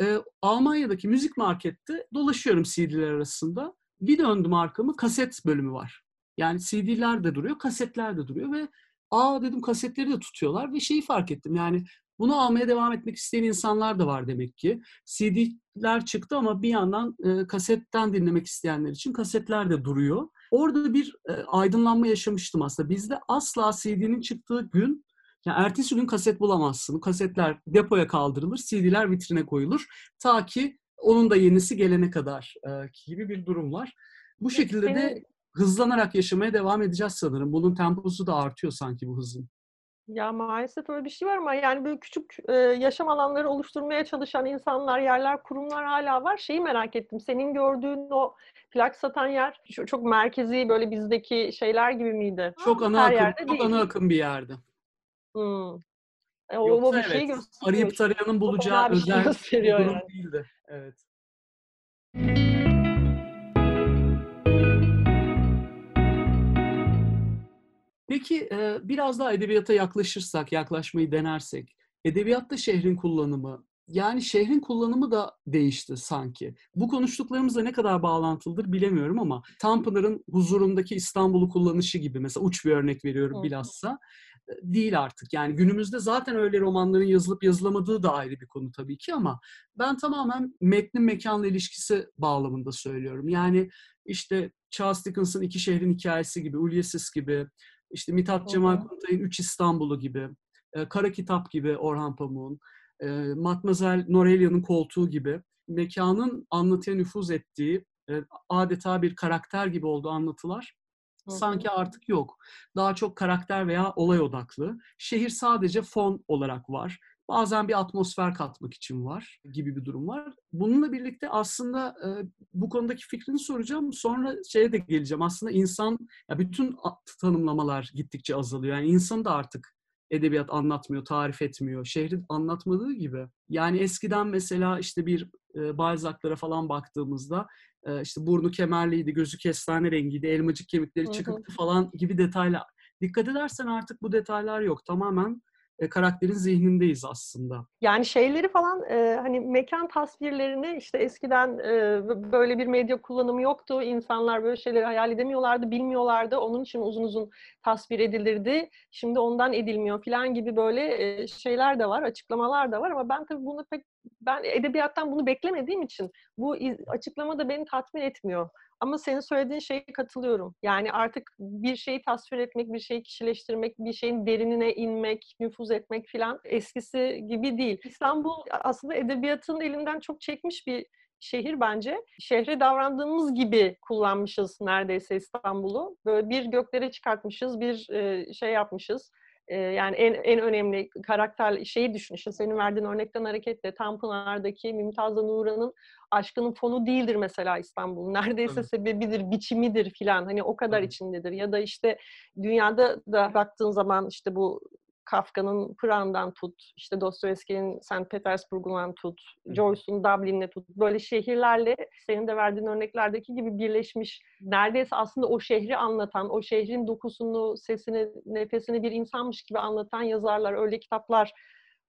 Ee, Almanya'daki müzik markette dolaşıyorum CD'ler arasında. Bir döndüm arkamı kaset bölümü var. Yani CD'ler de duruyor, kasetler de duruyor ve aa dedim kasetleri de tutuyorlar ve şeyi fark ettim yani bunu almaya devam etmek isteyen insanlar da var demek ki. CD'ler çıktı ama bir yandan e, kasetten dinlemek isteyenler için kasetler de duruyor. Orada bir e, aydınlanma yaşamıştım aslında. Bizde asla CD'nin çıktığı gün yani ertesi gün kaset bulamazsın. Kasetler depoya kaldırılır, CD'ler vitrine koyulur. Ta ki onun da yenisi gelene kadar e, gibi bir durum var. Bu şekilde de hızlanarak yaşamaya devam edeceğiz sanırım. Bunun temposu da artıyor sanki bu hızın. Ya maalesef öyle bir şey var ama yani böyle küçük e, yaşam alanları oluşturmaya çalışan insanlar, yerler, kurumlar hala var. Şeyi merak ettim. Senin gördüğün o plak satan yer çok, çok merkezi böyle bizdeki şeyler gibi miydi? Çok ana Her akım, çok ana akım bir yerde. Hmm. E, o, Yoksa o bir evet, şey gösteriyor. Arayıp tarayanın bulacağı şey özel şey bir durum yani. değildi. Evet. Peki biraz daha edebiyata yaklaşırsak, yaklaşmayı denersek, edebiyatta şehrin kullanımı, yani şehrin kullanımı da değişti sanki. Bu konuştuklarımızla ne kadar bağlantılıdır bilemiyorum ama Tanpınar'ın huzurundaki İstanbul'u kullanışı gibi mesela uç bir örnek veriyorum bilhassa değil artık. Yani günümüzde zaten öyle romanların yazılıp yazılamadığı da ayrı bir konu tabii ki ama ben tamamen metnin mekanla ilişkisi bağlamında söylüyorum. Yani işte Charles Dickens'ın İki Şehrin Hikayesi gibi, Ulysses gibi, işte Mithat Cemal Kuntay'ın Üç İstanbul'u gibi, Kara Kitap gibi Orhan Pamuk'un, Matmazel Norelia'nın Koltuğu gibi mekanın anlatıya nüfuz ettiği adeta bir karakter gibi olduğu anlatılar sanki artık yok. Daha çok karakter veya olay odaklı. Şehir sadece fon olarak var. Bazen bir atmosfer katmak için var gibi bir durum var. Bununla birlikte aslında e, bu konudaki fikrini soracağım. Sonra şeye de geleceğim. Aslında insan, ya bütün tanımlamalar gittikçe azalıyor. Yani insan da artık edebiyat anlatmıyor, tarif etmiyor. Şehri anlatmadığı gibi. Yani eskiden mesela işte bir e, Balzac'lara falan baktığımızda e, işte burnu kemerliydi, gözü kestane rengiydi, elmacık kemikleri çıkıktı falan gibi detaylar. Dikkat edersen artık bu detaylar yok. Tamamen e, karakterin zihnindeyiz aslında. Yani şeyleri falan e, hani mekan tasvirlerini işte eskiden e, böyle bir medya kullanımı yoktu. İnsanlar böyle şeyleri hayal edemiyorlardı, bilmiyorlardı. Onun için uzun uzun tasvir edilirdi. Şimdi ondan edilmiyor falan gibi böyle e, şeyler de var, açıklamalar da var ama ben tabii bunu pek ben edebiyattan bunu beklemediğim için bu açıklama da beni tatmin etmiyor. Ama senin söylediğin şeye katılıyorum. Yani artık bir şeyi tasvir etmek, bir şeyi kişileştirmek, bir şeyin derinine inmek, nüfuz etmek filan eskisi gibi değil. İstanbul aslında edebiyatın elinden çok çekmiş bir şehir bence. Şehre davrandığımız gibi kullanmışız neredeyse İstanbul'u. Böyle bir göklere çıkartmışız, bir şey yapmışız yani en en önemli karakter şeyi düşün. İşte senin verdiğin örnekten hareketle Tanpınar'daki Mümtaz'la Nuran'ın aşkının fonu değildir mesela İstanbul. Neredeyse evet. sebebidir, biçimidir filan. Hani o kadar evet. içindedir. Ya da işte dünyada da baktığın zaman işte bu Kafka'nın Pırağı'ndan tut, işte Dostoyevski'nin St. Petersburg'undan tut, Joyce'un Dublin'le tut. Böyle şehirlerle senin de verdiğin örneklerdeki gibi birleşmiş, neredeyse aslında o şehri anlatan, o şehrin dokusunu, sesini, nefesini bir insanmış gibi anlatan yazarlar, öyle kitaplar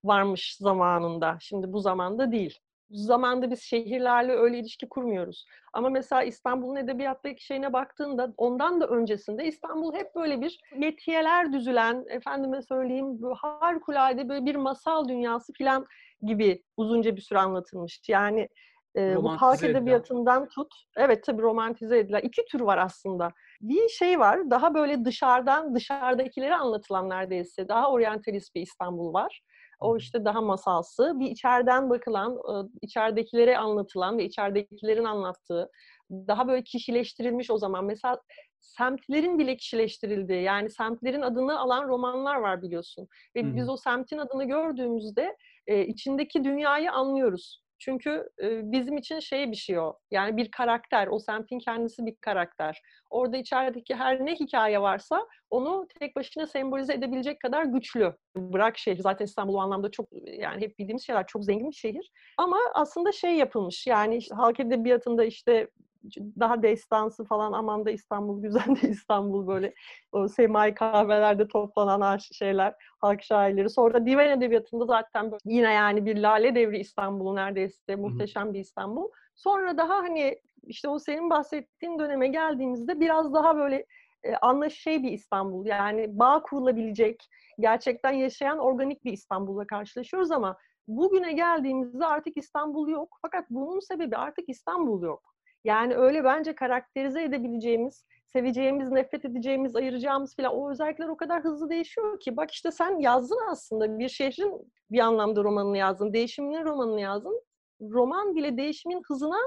varmış zamanında. Şimdi bu zamanda değil zamanda biz şehirlerle öyle ilişki kurmuyoruz. Ama mesela İstanbul'un edebiyattaki şeyine baktığında ondan da öncesinde İstanbul hep böyle bir metiyeler düzülen, efendime söyleyeyim harikulade böyle bir masal dünyası falan gibi uzunca bir süre anlatılmış. Yani e, bu halk edebiyatından tut. Evet tabii romantize edilen. iki tür var aslında. Bir şey var, daha böyle dışarıdan, dışarıdakileri anlatılan neredeyse, daha oryantalist bir İstanbul var. O işte daha masalsı. Bir içeriden bakılan, içeridekilere anlatılan ve içeridekilerin anlattığı, daha böyle kişileştirilmiş o zaman. Mesela semtlerin bile kişileştirildiği, yani semtlerin adını alan romanlar var biliyorsun. Ve hmm. biz o semtin adını gördüğümüzde içindeki dünyayı anlıyoruz. Çünkü bizim için şey bir şey o. Yani bir karakter. O semtin kendisi bir karakter. Orada içerideki her ne hikaye varsa onu tek başına sembolize edebilecek kadar güçlü. Bırak şehir. Zaten İstanbul o anlamda çok yani hep bildiğimiz şeyler çok zengin bir şehir. Ama aslında şey yapılmış. Yani işte halk edebiyatında işte daha destansı falan aman da İstanbul güzel de İstanbul böyle o semai kahvelerde toplanan şeyler halk şairleri. Sonra divan edebiyatında zaten böyle yine yani bir lale devri İstanbul'u neredeyse muhteşem bir İstanbul. Sonra daha hani işte o senin bahsettiğin döneme geldiğimizde biraz daha böyle e, anlaşılır bir İstanbul. Yani bağ kurulabilecek, gerçekten yaşayan organik bir İstanbul'la karşılaşıyoruz ama bugüne geldiğimizde artık İstanbul yok. Fakat bunun sebebi artık İstanbul yok. Yani öyle bence karakterize edebileceğimiz, seveceğimiz, nefret edeceğimiz, ayıracağımız falan o özellikler o kadar hızlı değişiyor ki. Bak işte sen yazdın aslında bir şehrin bir anlamda romanını yazdın, değişiminin romanını yazdın. Roman bile değişimin hızına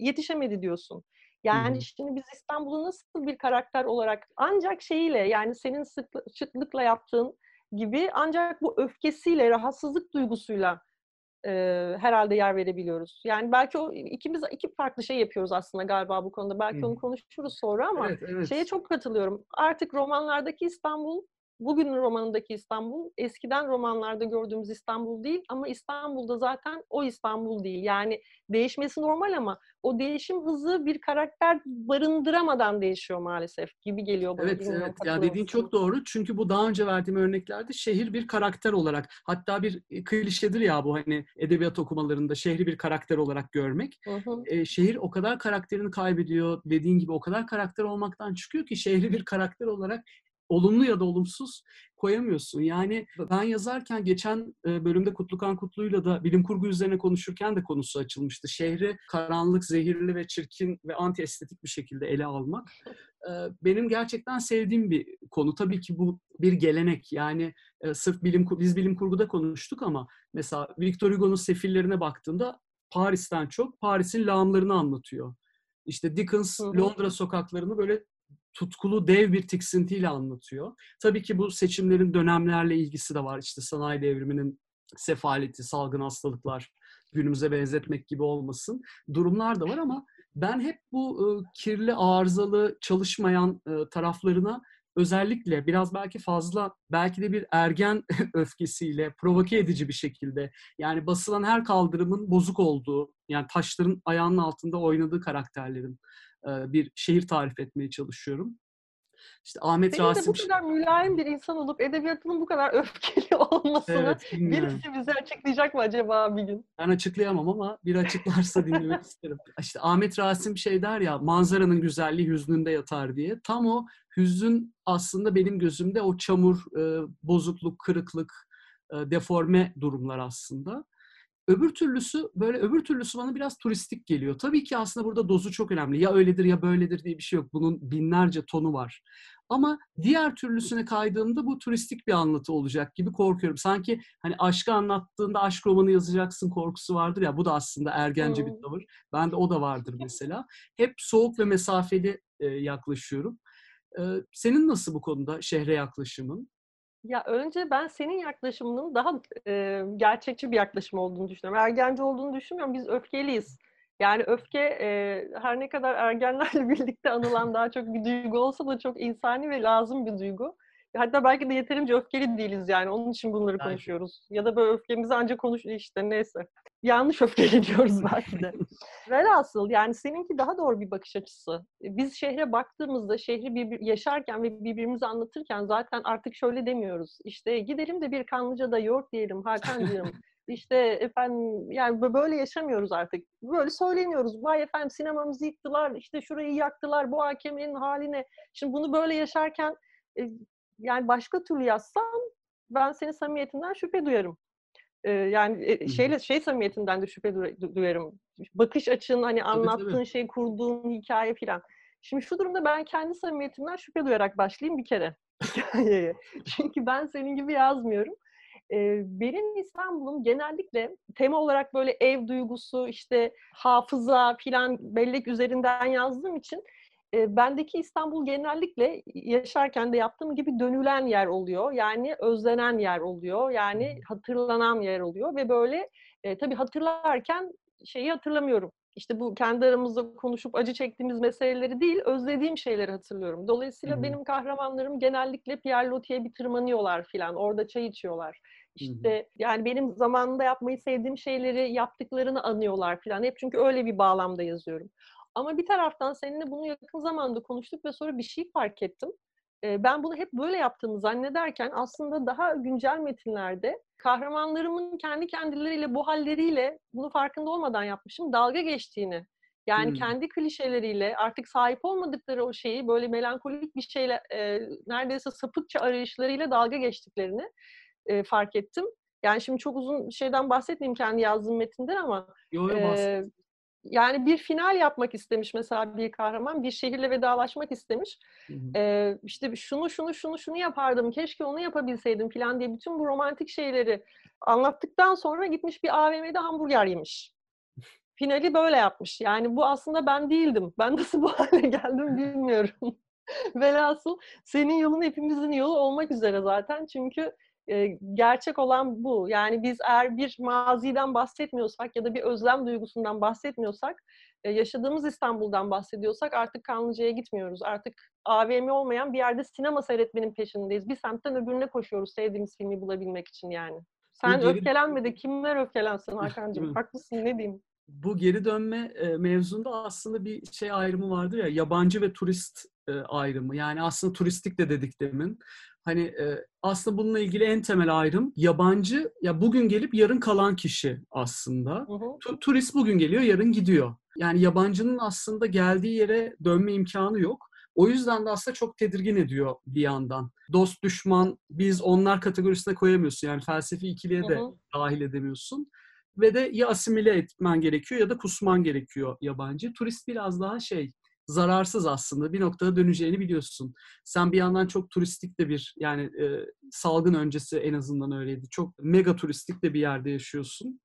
yetişemedi diyorsun. Yani hmm. şimdi biz İstanbul'u nasıl bir karakter olarak ancak şeyiyle yani senin sıklıkla yaptığın gibi ancak bu öfkesiyle, rahatsızlık duygusuyla e, herhalde yer verebiliyoruz. Yani belki o ikimiz iki farklı şey yapıyoruz aslında galiba bu konuda. Belki hmm. onu konuşuruz sonra ama evet, evet. şeye çok katılıyorum. Artık romanlardaki İstanbul bugünün romanındaki İstanbul eskiden romanlarda gördüğümüz İstanbul değil ama İstanbul'da zaten o İstanbul değil. Yani değişmesi normal ama o değişim hızı bir karakter barındıramadan değişiyor maalesef gibi geliyor bana. Evet evet ya dediğin çok doğru çünkü bu daha önce verdiğim örneklerde şehir bir karakter olarak hatta bir e, klişedir ya bu hani edebiyat okumalarında şehri bir karakter olarak görmek. Hı hı. E, şehir o kadar karakterini kaybediyor dediğin gibi o kadar karakter olmaktan çıkıyor ki şehri bir karakter olarak olumlu ya da olumsuz koyamıyorsun. Yani ben yazarken geçen bölümde Kutlukan Kutlu'yla da bilim kurgu üzerine konuşurken de konusu açılmıştı. Şehri karanlık, zehirli ve çirkin ve anti estetik bir şekilde ele almak. Benim gerçekten sevdiğim bir konu. Tabii ki bu bir gelenek. Yani sırf bilim biz bilim kurguda konuştuk ama mesela Victor Hugo'nun sefillerine baktığında Paris'ten çok Paris'in lağımlarını anlatıyor. İşte Dickens Londra sokaklarını böyle tutkulu dev bir tiksintiyle anlatıyor. Tabii ki bu seçimlerin dönemlerle ilgisi de var. İşte sanayi devriminin sefaleti, salgın hastalıklar günümüze benzetmek gibi olmasın. Durumlar da var ama ben hep bu e, kirli, arızalı, çalışmayan e, taraflarına özellikle biraz belki fazla, belki de bir ergen öfkesiyle, provoke edici bir şekilde yani basılan her kaldırımın bozuk olduğu, yani taşların ayağının altında oynadığı karakterlerin bir şehir tarif etmeye çalışıyorum. İşte Ahmet Senin Rasim... de bu kadar mülayim bir insan olup edebiyatının bu kadar öfkeli olmasını evet, birisi bize açıklayacak mı acaba bir gün? Ben açıklayamam ama bir açıklarsa dinlemek isterim. İşte Ahmet Rasim şey der ya manzaranın güzelliği hüznünde yatar diye. Tam o hüzün aslında benim gözümde o çamur, bozukluk, kırıklık, deforme durumlar aslında. Öbür türlüsü böyle öbür türlüsü bana biraz turistik geliyor. Tabii ki aslında burada dozu çok önemli. Ya öyledir ya böyledir diye bir şey yok. Bunun binlerce tonu var. Ama diğer türlüsüne kaydığımda bu turistik bir anlatı olacak gibi korkuyorum. Sanki hani aşkı anlattığında aşk romanı yazacaksın korkusu vardır ya. Bu da aslında ergence bir tavır. Ben de o da vardır mesela. Hep soğuk ve mesafeli e, yaklaşıyorum. E, senin nasıl bu konuda şehre yaklaşımın? Ya önce ben senin yaklaşımının daha e, gerçekçi bir yaklaşım olduğunu düşünüyorum. Ergenci olduğunu düşünmüyorum. Biz öfkeliyiz. Yani öfke e, her ne kadar ergenlerle birlikte anılan daha çok bir duygu olsa da çok insani ve lazım bir duygu. Hatta belki de yeterince öfkeli değiliz yani. Onun için bunları belki. konuşuyoruz. Ya da böyle öfkemizi ancak konuş işte neyse. Yanlış öfkeli diyoruz belki de. Velhasıl yani seninki daha doğru bir bakış açısı. Biz şehre baktığımızda şehri bir, yaşarken ve birbirimize anlatırken zaten artık şöyle demiyoruz. İşte gidelim de bir kanlıca da yoğurt diyelim Hakan'cığım. İşte efendim yani böyle yaşamıyoruz artık. Böyle söyleniyoruz. Vay efendim sinemamızı yıktılar, işte şurayı yaktılar, bu hakemin haline. Şimdi bunu böyle yaşarken yani başka türlü yazsam ben senin samimiyetinden şüphe duyarım. Yani şeyle şey samimiyetinden de şüphe duyarım. Bakış açın, hani anlattığın tabii. şey, kurduğun hikaye filan. Şimdi şu durumda ben kendi samimiyetimden şüphe duyarak başlayayım bir kere hikayeye. Çünkü ben senin gibi yazmıyorum. Ee, benim İstanbul'um genellikle tema olarak böyle ev duygusu, işte hafıza filan bellek üzerinden yazdığım için e, bendeki İstanbul genellikle yaşarken de yaptığım gibi dönülen yer oluyor. Yani özlenen yer oluyor. Yani hatırlanan yer oluyor ve böyle e, tabii hatırlarken şeyi hatırlamıyorum. İşte bu kendi aramızda konuşup acı çektiğimiz meseleleri değil, özlediğim şeyleri hatırlıyorum. Dolayısıyla Hı-hı. benim kahramanlarım genellikle Pierre Loti'ye bir tırmanıyorlar filan. Orada çay içiyorlar. İşte Hı-hı. yani benim zamanında yapmayı sevdiğim şeyleri yaptıklarını anıyorlar filan. Hep çünkü öyle bir bağlamda yazıyorum. Ama bir taraftan seninle bunu yakın zamanda konuştuk ve sonra bir şey fark ettim. Ben bunu hep böyle yaptığımı zannederken aslında daha güncel metinlerde kahramanlarımın kendi kendileriyle bu halleriyle bunu farkında olmadan yapmışım dalga geçtiğini Yani Hımm. kendi klişeleriyle artık sahip olmadıkları o şeyi böyle melankolik bir şeyle, eee, neredeyse sapıkça arayışlarıyla dalga geçtiklerini, eee, fark ettim. Yani şimdi çok uzun şeyden bahsetmeyeyim kendi yazdığım metinden ama, Yo, bahset. yani bir final yapmak istemiş mesela bir kahraman, bir şehirle vedalaşmak istemiş. Hı hı. Eee, işte şunu, şunu, şunu, şunu yapardım, keşke onu yapabilseydim filan diye bütün bu romantik şeyleri anlattıktan sonra gitmiş bir AVM'de hamburger yemiş. Finali böyle yapmış. Yani bu aslında ben değildim. Ben nasıl bu hâle geldim bilmiyorum. Velhasıl senin yolun hepimizin yolu olmak üzere zaten. Çünkü, gerçek olan bu. Yani biz eğer bir maziden bahsetmiyorsak ya da bir özlem duygusundan bahsetmiyorsak, yaşadığımız İstanbul'dan bahsediyorsak artık Kanlıca'ya gitmiyoruz. Artık AVM olmayan bir yerde sinema seyretmenin peşindeyiz. Bir semtten öbürüne koşuyoruz sevdiğimiz filmi bulabilmek için yani. Sen geri öfkelenme de kimler öfkelensin Hakan'cığım? Haklısın, ne diyeyim? Bu geri dönme, mevzunda aslında bir şey ayrımı vardır ya, yabancı ve turist, ayrımı. Yani aslında turistik de dedik demin. Hani, eee, aslında bununla ilgili en temel ayrım yabancı, ya bugün gelip yarın kalan kişi aslında. Hı hı. Tu turist bugün geliyor, yarın gidiyor. Yani yabancının aslında geldiği yere dönme imkânı yok. O yüzden de aslında çok tedirgin ediyor bir yandan. Dost, düşman, biz, onlar kategorisine koyamıyorsun. Yani felsefi ikiliye Hı de hı. dâhil edemiyorsun ve de ya asimile etmen gerekiyor ya da kusman gerekiyor yabancı. Turist biraz daha şey, zararsız aslında. Bir noktada döneceğini biliyorsun. Sen bir yandan çok turistik de bir, yani, eee, salgın öncesi en azından öyleydi. Çok mega turistik de bir yerde yaşıyorsun.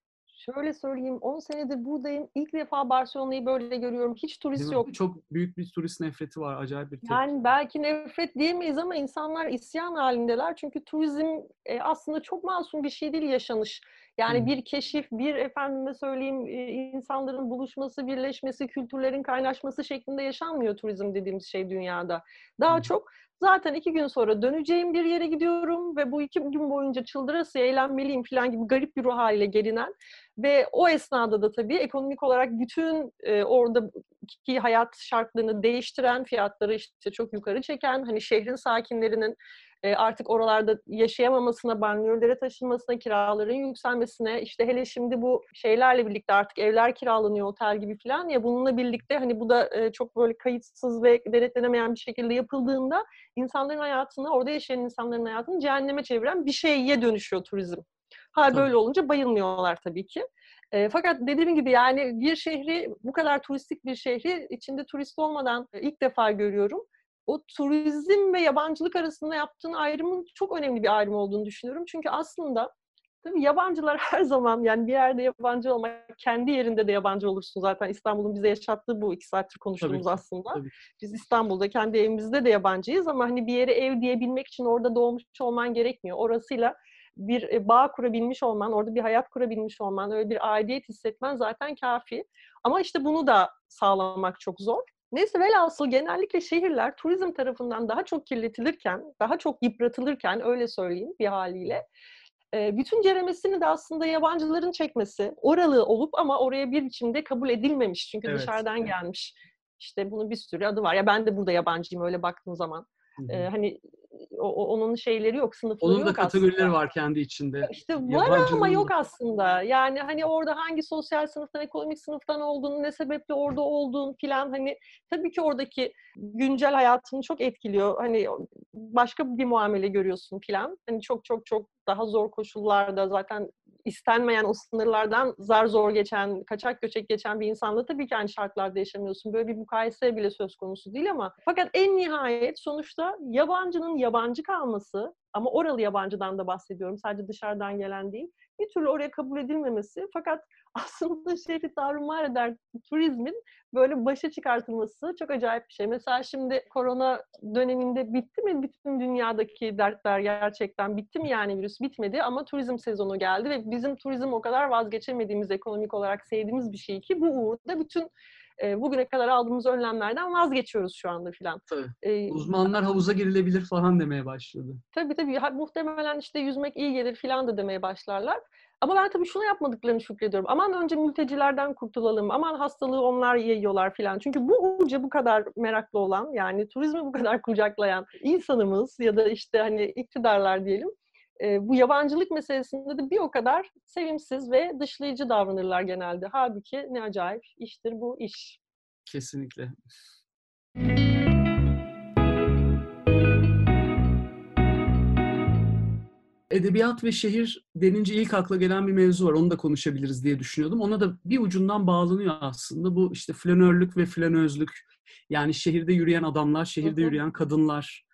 Şöyle söyleyeyim, 10 senedir buradayım. İlk defa Barcelona'yı böyle görüyorum. Hiç turist yok. Çok büyük bir turist nefreti var. Acayip bir tepki. Yani belki nefret diyemeyiz ama insanlar isyan hâlindeler. Çünkü turizm, eee, aslında çok masum bir şey değil yaşanış. Yani hı. bir keşif, bir efendime söyleyeyim, eee, insanların buluşması, birleşmesi, kültürlerin kaynaşması şeklinde yaşanmıyor turizm dediğimiz şey dünyada. Daha hı. çok zaten 2 gün sonra döneceğim bir yere gidiyorum ve bu 2 gün boyunca çıldırasıya eğlenmeliyim filan gibi garip bir ruh hâliyle gelinen ve o esnada da tabii ekonomik olarak bütün, eee, oradaki hayat şartlarını değiştiren, fiyatları işte çok yukarı çeken, hani şehrin sakinlerinin, eee, artık oralarda yaşayamamasına, banliyölere taşınmasına, kiraların yükselmesine, işte hele şimdi bu şeylerle birlikte artık evler kiralanıyor otel gibi filan ya, bununla birlikte hani bu da, eee, çok böyle kayıtsız ve denetlenemeyen bir şekilde yapıldığında insanların hayatını, orada yaşayan insanların hayatını cehenneme çeviren bir şeye dönüşüyor turizm. Tabii. böyle olunca bayılmıyorlar tabii ki. Eee, fakat dediğim gibi yani bir şehri, bu kadar turistik bir şehri içinde turist olmadan, eee, ilk defa görüyorum. O turizm ve yabancılık arasında yaptığın ayrımın çok önemli bir ayrım olduğunu düşünüyorum. Çünkü aslında tabii yabancılar her zaman yani bir yerde yabancı olmak, kendi yerinde de yabancı olursun zaten. İstanbul'un bize yaşattığı bu 2 saattir Tabii konuştuğumuz ki. aslında. Tabii. Biz İstanbul'da kendi evimizde de yabancıyız ama hani bir yere ev diyebilmek için orada doğmuş olman gerekmiyor. Orasıyla bir, eee, bağ kurabilmiş olman, orada bir hayat kurabilmiş olman, öyle bir aidiyet hissetmen zaten kâfi. Ama işte bunu da sağlamak çok zor. Neyse velhasıl genellikle şehirler turizm tarafından daha çok kirletilirken, daha çok yıpratılırken öyle söyleyeyim bir hâliyle, eee, bütün ceremesini de aslında yabancıların çekmesi, oralı olup ama oraya bir biçimde kabul edilmemiş çünkü Evet, dışarıdan gelmiş. İşte bunun bir sürü adı var. Ya ben de burada yabancıyım öyle baktığın zaman. Hı. hani o onun şeyleri yok, sınıfları Onun da yok aslında. kategorileri var kendi içinde. İşte var ama yok da. aslında. Yani hani orada hangi sosyal sınıftan, ekonomik sınıftan olduğunu, ne sebeple orada olduğun filan hani tabii ki oradaki güncel hayatını çok etkiliyor. Hani başka bir muamele görüyorsun filan. Hani çok çok çok daha zor koşullarda zaten istenmeyen o sınırlardan zar zor geçen, kaçak göçek geçen bir insanla tabii ki aynı şartlarda yaşamıyorsun. Böyle bir mukayese bile söz konusu değil ama fakat en nihayet sonuçta yabancının yabancı kalması ama oralı yabancıdan da bahsediyorum. Sadece dışarıdan gelen değil. Bir türlü oraya kabul edilmemesi fakat aslında şehri tarumar eden turizmin böyle başa çıkartılması çok acayip bir şey. Mesela şimdi korona döneminde bitti mi bütün dünyadaki dertler gerçekten? Bitti mi yani virüs? Bitmedi ama turizm sezonu geldi ve bizim turizm o kadar vazgeçemediğimiz, ekonomik olarak sevdiğimiz bir şey ki bu uğurda bütün, eee, bugüne kadar aldığımız önlemlerden vazgeçiyoruz şu anda filan. Tabii. Eee Uzmanlar havuza girilebilir falan demeye başladı. Tabii, tabii. Ha muhtemelen işte yüzmek iyi gelir filan da demeye başlarlar. Ama ben tabii şuna yapmadıklarını şükrediyorum. Aman önce mültecilerden kurtulalım, aman hastalığı onlar yayıyorlar filan. Çünkü bu uca bu kadar meraklı olan, yani turizmi bu kadar kucaklayan insanımız ya da işte hani iktidarlar diyelim, eee, bu yabancılık meselesinde de bir o kadar sevimsiz ve dışlayıcı davranırlar genelde. Hâlbuki ne acayip iştir bu iş. Kesinlikle. Edebiyat ve şehir denince ilk akla gelen bir mevzu var. Onu da konuşabiliriz diye düşünüyordum. Ona da bir ucundan bağlanıyor aslında. Bu işte flanörlük ve flanözlük. Yani şehirde yürüyen adamlar, şehirde yürüyen kadınlar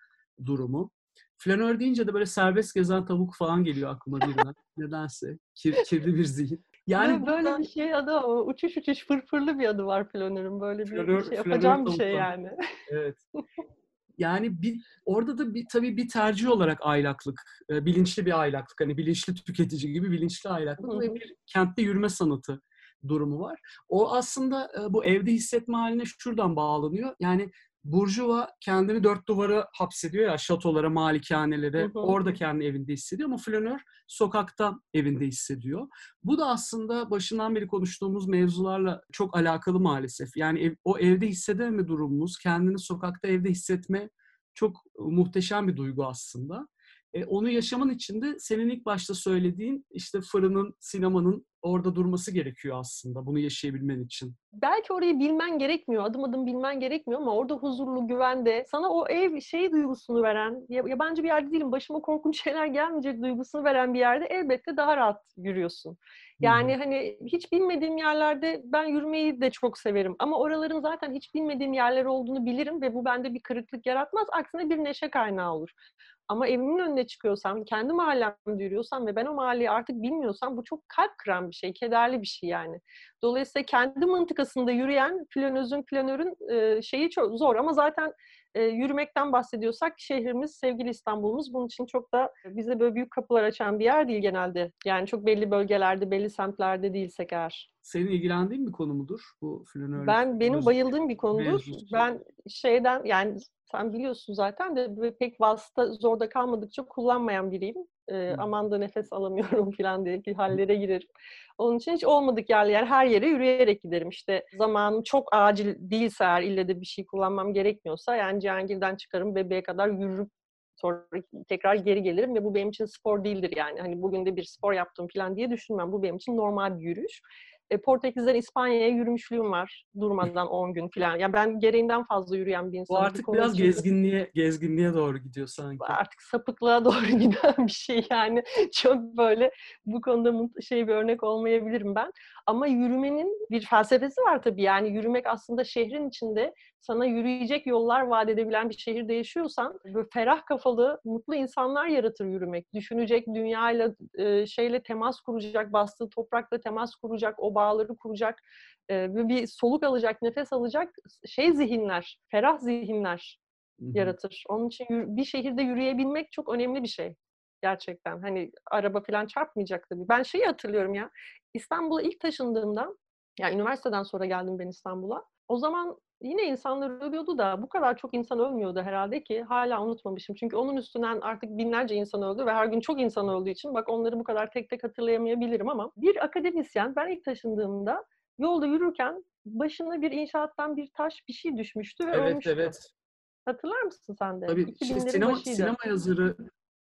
durumu. Flanör deyince de böyle serbest gezen tavuk falan geliyor aklıma birden. Nedense. Kir, kirli bir zihin. Yani böyle bir şey adı ama uçuş uçuş fırfırlı bir adı var flanörün. Böyle bir flanör, şey yapacağım bir şey yani. Evet. Yani bir orada da bir tabii bir tercih olarak aylaklık, e, bilinçli bir aylaklık, hani bilinçli tüketici gibi bilinçli aylaklık ve bir kentte yürüme sanatı durumu var. O aslında e, bu evde hissetme haline şuradan bağlanıyor. Yani Burjuva kendini dört duvara hapsediyor ya şatolara, malikanelere. Hı hı. Orada kendi evinde hissediyor ama flanör sokakta evinde hissediyor. Bu da aslında başından beri konuştuğumuz mevzularla çok alakalı maalesef. Yani ev, o evde hissedememe durumumuz, kendini sokakta evde hissetme çok muhteşem bir duygu aslında. E, onu yaşaman için de senin ilk başta söylediğin işte fırının, sinemanın orada durması gerekiyor aslında bunu yaşayabilmen için. Belki orayı bilmen gerekmiyor, adım adım bilmen gerekmiyor ama orada huzurlu, güvende, sana o ev şey duygusunu veren, yabancı bir yerde değilim, başıma korkunç şeyler gelmeyecek duygusunu veren bir yerde elbette daha rahat yürüyorsun. Yani hmm. hani hiç bilmediğim yerlerde ben yürümeyi de çok severim. Ama oraların zaten hiç bilmediğim yerler olduğunu bilirim ve bu bende bir kırıklık yaratmaz. Aksine bir neşe kaynağı olur. Ama evimin önüne çıkıyorsam, kendi mahallemde yürüyorsam ve ben o mahalleyi artık bilmiyorsam bu çok kalp kıran bir şey, kederli bir şey yani. Dolayısıyla kendi mıntıkasında yürüyen planözün, planörün e, şeyi çok zor ama zaten e, yürümekten bahsediyorsak şehrimiz, sevgili İstanbul'umuz bunun için çok da bize böyle büyük kapılar açan bir yer değil genelde. Yani çok belli bölgelerde, belli semtlerde değilsek eğer. Senin ilgilendiğin bir konu mudur bu flanör? Ben benim bayıldığım bir konudur. Ben şeyden yani sen biliyorsun zaten de pek vasıta zorda kalmadıkça kullanmayan biriyim. E, aman da nefes alamıyorum falan diye bir hallere girerim. Onun için hiç olmadık yerler yani her yere yürüyerek giderim. İşte zamanım çok acil değilse eğer ille de bir şey kullanmam gerekmiyorsa yani Cihangir'den çıkarım bebeğe kadar yürürüp sonra tekrar geri gelirim ve bu benim için spor değildir yani. Hani bugün de bir spor yaptım falan diye düşünmem. Bu benim için normal bir yürüyüş e, Portekiz'den İspanya'ya yürümüşlüğüm var durmadan 10 gün falan. Ya yani ben gereğinden fazla yürüyen bir insanım. Bu artık biraz için. gezginliğe gezginliğe doğru gidiyor sanki. Artık sapıklığa doğru giden bir şey yani. Çok böyle bu konuda şey bir örnek olmayabilirim ben. Ama yürümenin bir felsefesi var tabii. Yani yürümek aslında şehrin içinde sana yürüyecek yollar vaat edebilen bir şehirde yaşıyorsan böyle ferah kafalı, mutlu insanlar yaratır yürümek. Düşünecek, dünyayla e, şeyle temas kuracak, bastığı toprakla temas kuracak, o bağları kuracak, e, bir soluk alacak, nefes alacak şey zihinler, ferah zihinler yaratır. Onun için bir şehirde yürüyebilmek çok önemli bir şey. Gerçekten. Hani araba falan çarpmayacak tabii. Ben şeyi hatırlıyorum ya. İstanbul'a ilk taşındığımda, yani üniversiteden sonra geldim ben İstanbul'a. O zaman yine insanlar ölüyordu da bu kadar çok insan ölmüyordu herhalde ki hala unutmamışım. Çünkü onun üstünden artık binlerce insan öldü ve her gün çok insan öldüğü için bak onları bu kadar tek tek hatırlayamayabilirim ama bir akademisyen ben ilk taşındığımda yolda yürürken başına bir inşaattan bir taş bir şey düşmüştü ve evet, ölmüştü. Evet evet. Hatırlar mısın sen de? Tabii işte sinema, sinema yazarı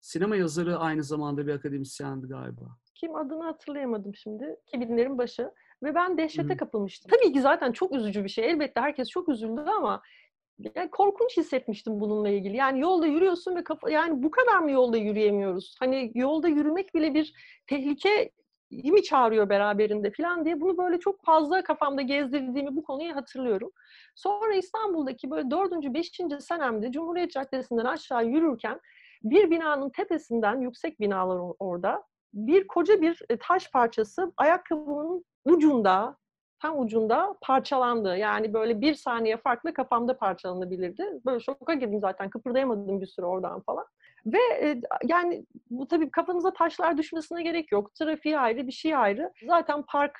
sinema yazarı aynı zamanda bir akademisyendi galiba. Kim adını hatırlayamadım şimdi. 2000'lerin başı. Ve ben dehşete kapılmıştım. Tabii ki zaten çok üzücü bir şey. Elbette herkes çok üzüldü ama yani korkunç hissetmiştim bununla ilgili. Yani yolda yürüyorsun ve kafa, yani bu kadar mı yolda yürüyemiyoruz? Hani yolda yürümek bile bir tehlike mi çağırıyor beraberinde falan diye bunu böyle çok fazla kafamda gezdirdiğimi bu konuyu hatırlıyorum. Sonra İstanbul'daki böyle dördüncü, beşinci senemde Cumhuriyet Caddesi'nden aşağı yürürken bir binanın tepesinden, yüksek binalar orada, bir koca bir e, taş parçası ayakkabımın ucunda, tam ucunda parçalandı. Yani böyle bir saniye farklı kafamda parçalanabilirdi. Böyle şoka girdim zaten. Kıpırdayamadım bir süre oradan falan. Ve e, yani bu tabii kafanıza taşlar düşmesine gerek yok. Trafiği ayrı, bir şey ayrı. Zaten park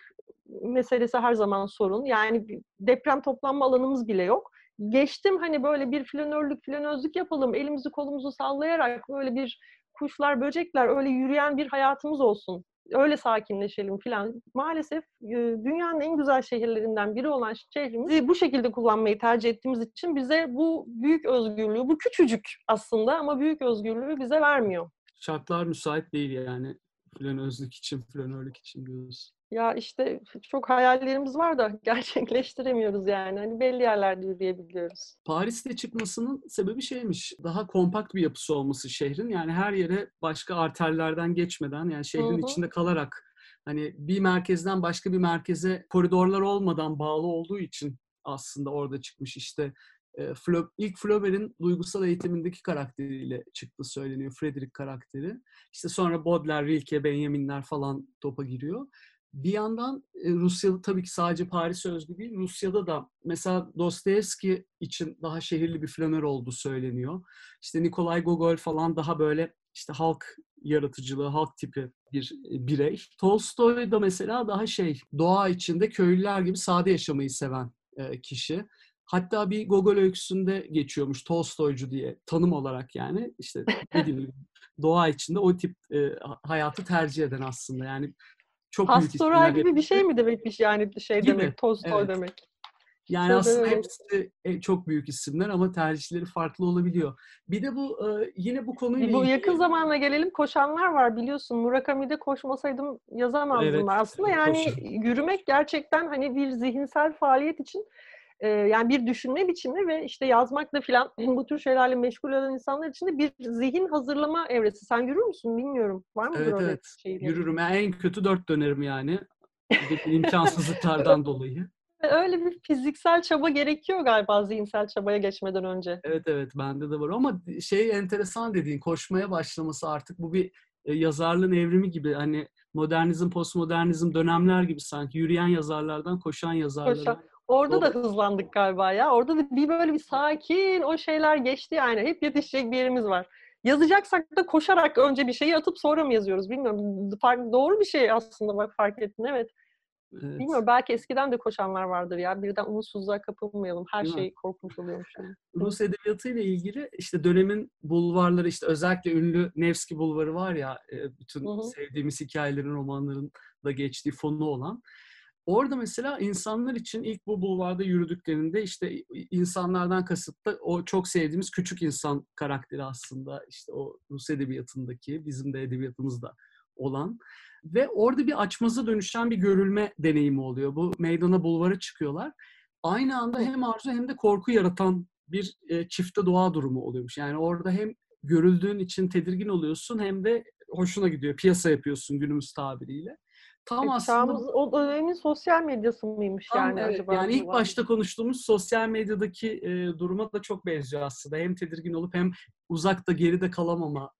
meselesi her zaman sorun. Yani deprem toplanma alanımız bile yok. Geçtim hani böyle bir flanörlük, flanözlük yapalım. Elimizi kolumuzu sallayarak böyle bir kuşlar, böcekler öyle yürüyen bir hayatımız olsun öyle sakinleşelim falan. Maalesef dünyanın en güzel şehirlerinden biri olan şehrimizi bu şekilde kullanmayı tercih ettiğimiz için bize bu büyük özgürlüğü, bu küçücük aslında ama büyük özgürlüğü bize vermiyor. Şartlar müsait değil yani. flanözlük için, flanörlük için diyoruz. Ya işte çok hayallerimiz var da gerçekleştiremiyoruz yani. Hani belli yerlerde yürüyebiliyoruz. Paris'te çıkmasının sebebi şeymiş. Daha kompakt bir yapısı olması şehrin. Yani her yere başka arterlerden geçmeden yani şehrin Hı hı. içinde kalarak hani bir merkezden başka bir merkeze koridorlar olmadan bağlı olduğu için aslında orada çıkmış işte e, Flo, ilk Flaubert'in duygusal eğitimindeki karakteriyle çıktı söyleniyor. Frederick karakteri. İşte sonra Baudelaire, Rilke, Benjamin'ler falan topa giriyor. Bir yandan e, Rusya'da tabii ki sadece Paris'e özgü değil. Rusya'da da mesela Dostoyevski için daha şehirli bir flanör olduğu söyleniyor. İşte Nikolay Gogol falan daha böyle işte halk yaratıcılığı, halk tipi bir e, birey. Tolstoy da mesela daha şey, doğa içinde köylüler gibi sade yaşamayı seven e, kişi. Hatta bir Gogol öyküsünde geçiyormuş Tolstoycu diye tanım olarak yani işte dediğim gibi doğa içinde o tip e, hayatı tercih eden aslında yani çok Pastoral gibi bir şey mi demekmiş yani şey Gibi, demek, Tolstoy evet. demek. Yani Tabii, aslında evet. hepsi e, çok büyük isimler ama tercihleri farklı olabiliyor. Bir de bu e, yine bu konuyla Bu ilgili- yakın zamana gelelim koşanlar var biliyorsun. Murakami'de koşmasaydım yazamazdım Evet, ben. Aslında yani koşan. yürümek gerçekten hani bir zihinsel faaliyet için e, yani bir düşünme biçimi ve işte yazmakla filan bu tür şeylerle meşgul olan insanlar için de bir zihin hazırlama evresi. Sen yürür müsün bilmiyorum. Var mıdır Evet öyle evet şeyler? yürürüm. Yani en kötü dört dönerim yani. İmkansızlıklardan dolayı. Öyle bir fiziksel çaba gerekiyor galiba zihinsel çabaya geçmeden önce. Evet evet bende de var ama şey enteresan dediğin koşmaya başlaması artık bu bir e, yazarlığın evrimi gibi hani modernizm, postmodernizm dönemler gibi sanki yürüyen yazarlardan koşan yazarlara. Koşan. Orada da hızlandık galiba ya. Orada da bir böyle bir sakin o şeyler geçti yani. Hep yetişecek bir yerimiz var. Yazacaksak da koşarak önce bir şeyi atıp sonra mı yazıyoruz bilmiyorum. Fark, doğru bir şey aslında bak fark ettin evet. Evet. Bilmiyorum belki eskiden de koşanlar vardır ya. Birden umutsuzluğa kapılmayalım. Her Değil mi? şey korkunç oluyormuş. Yani. Rus edebiyatı ile ilgili işte dönemin bulvarları işte özellikle ünlü Nevski Bulvarı var ya e, bütün Hı hı. sevdiğimiz hikayelerin romanların da geçtiği fonu olan. Orada mesela insanlar için ilk bu bulvarda yürüdüklerinde işte insanlardan kasıt da o çok sevdiğimiz küçük insan karakteri aslında işte o Rus edebiyatındaki bizim de edebiyatımızda olan ve orada bir açmaza dönüşen bir görülme deneyimi oluyor. Bu meydana bulvara çıkıyorlar. Aynı anda hem arzu hem de korku yaratan bir e, çifte doğa durumu oluyormuş. Yani orada hem görüldüğün için tedirgin oluyorsun hem de hoşuna gidiyor. Piyasa yapıyorsun günümüz tabiriyle. Tam E, aslında o dönemin sosyal medyası mıymış Tam yani evet, acaba? Yani ilk başta konuştuğumuz sosyal medyadaki e, duruma da çok benziyor aslında. Hem tedirgin olup hem uzakta geride kalamama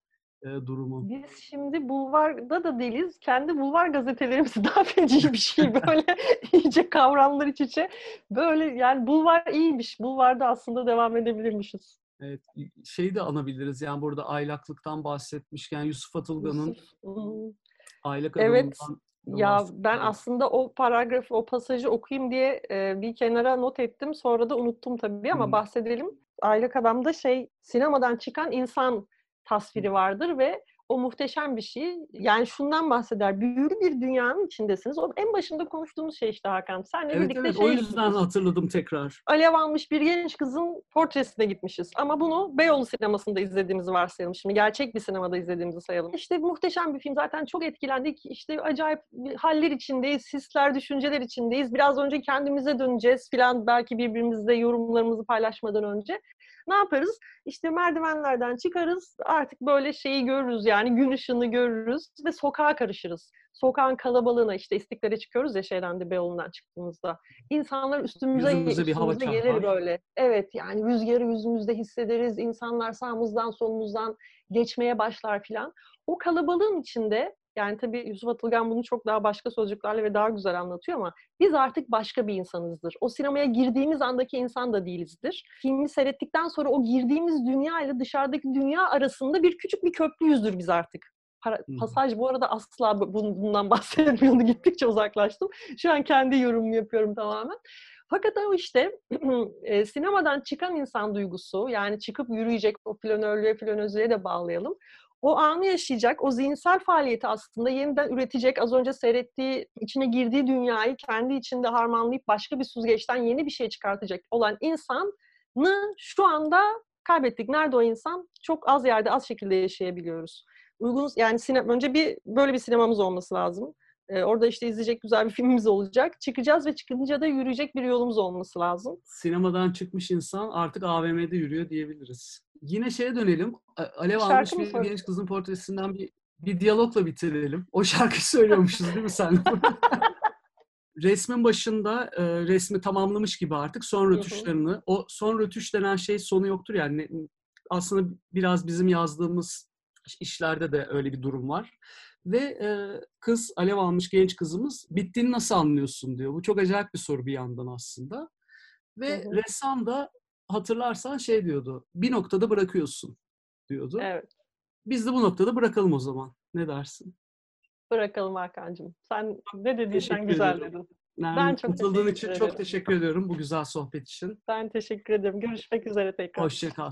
e, durumu. Biz şimdi bulvarda da değiliz. Kendi bulvar gazetelerimiz daha feci bir şey böyle iyice kavramlar iç içe. Böyle yani bulvar iyiymiş. Bulvarda aslında devam edebilirmişiz. Evet, şeyi de anabiliriz. Yani burada aylaklıktan bahsetmişken Yusuf Atılgan'ın Yusuf, hmm. aylak Evet. Ya ben aslında o paragrafı, o pasajı okuyayım diye e, bir kenara not ettim. Sonra da unuttum tabii ama Hı. bahsedelim. Aylak Adam'da şey sinemadan çıkan insan tasviri vardır ve o muhteşem bir şey. Yani şundan bahseder. Büyülü bir dünyanın içindesiniz. O en başında konuştuğumuz şey işte Hakan. Senle Evet birlikte evet şeye o yüzden hatırladım tekrar. Alev almış bir genç kızın portresine gitmişiz. Ama bunu Beyoğlu sinemasında izlediğimizi varsayalım. Şimdi gerçek bir sinemada izlediğimizi sayalım. İşte muhteşem bir film. Zaten çok etkilendik. İşte acayip haller içindeyiz. Hisler, düşünceler içindeyiz. Biraz önce kendimize döneceğiz filan. Belki birbirimizle yorumlarımızı paylaşmadan önce. Ne yaparız? İşte merdivenlerden çıkarız. Artık böyle şeyi görürüz yani gün ışığını görürüz ve sokağa karışırız. Sokağın kalabalığına işte istiklale çıkıyoruz ya şeyden de Beyoğlu'ndan çıktığımızda. İnsanlar üstümüze, Yüzümüze bir hava üstümüze gelir çarpar. böyle. Evet yani rüzgarı yüzümüzde hissederiz. İnsanlar sağımızdan solumuzdan geçmeye başlar filan. O kalabalığın içinde yani tabii Yusuf Atılgan bunu çok daha başka sözcüklerle ve daha güzel anlatıyor ama biz artık başka bir insanızdır. O sinemaya girdiğimiz andaki insan da değilizdir. Filmi seyrettikten sonra o girdiğimiz dünya ile dışarıdaki dünya arasında bir küçük bir köprüyüzdür biz artık. Para- pasaj bu arada asla bu- bun- bundan bahsetmiyordu. Gittikçe uzaklaştım. Şu an kendi yorumumu yapıyorum tamamen. Fakat o işte e, sinemadan çıkan insan duygusu yani çıkıp yürüyecek o flanörlüğe flanözlüğe de bağlayalım. O anı yaşayacak, o zihinsel faaliyeti aslında yeniden üretecek, az önce seyrettiği, içine girdiği dünyayı kendi içinde harmanlayıp başka bir süzgeçten yeni bir şey çıkartacak olan insanı şu anda kaybettik. Nerede o insan? Çok az yerde, az şekilde yaşayabiliyoruz. uygun yani sinema önce bir böyle bir sinemamız olması lazım. Ee, orada işte izleyecek güzel bir filmimiz olacak. Çıkacağız ve çıkınca da yürüyecek bir yolumuz olması lazım. Sinemadan çıkmış insan artık AVM'de yürüyor diyebiliriz. Yine şeye dönelim. Alev Şarkı almış mı bir söyleyeceksin? genç kızın portresinden bir bir diyalogla bitirelim. O şarkıyı söylüyormuşuz değil mi sen? Resmin başında e, resmi tamamlamış gibi artık son rötuşlarını. O son rötuş denen şey sonu yoktur yani. Aslında biraz bizim yazdığımız işlerde de öyle bir durum var. Ve e, kız, alev almış genç kızımız bittiğini nasıl anlıyorsun diyor. Bu çok acayip bir soru bir yandan aslında. Ve Hı hı. ressam da hatırlarsan şey diyordu. Bir noktada bırakıyorsun diyordu. Evet. Biz de bu noktada bırakalım o zaman. Ne dersin? Bırakalım Hakan'cığım. Sen ne dediysen güzel dedin. Nermin, Ben çok katıldığın için ederim. çok teşekkür ediyorum bu güzel sohbet için. Ben teşekkür ederim. Görüşmek üzere tekrar. Hoşça kal.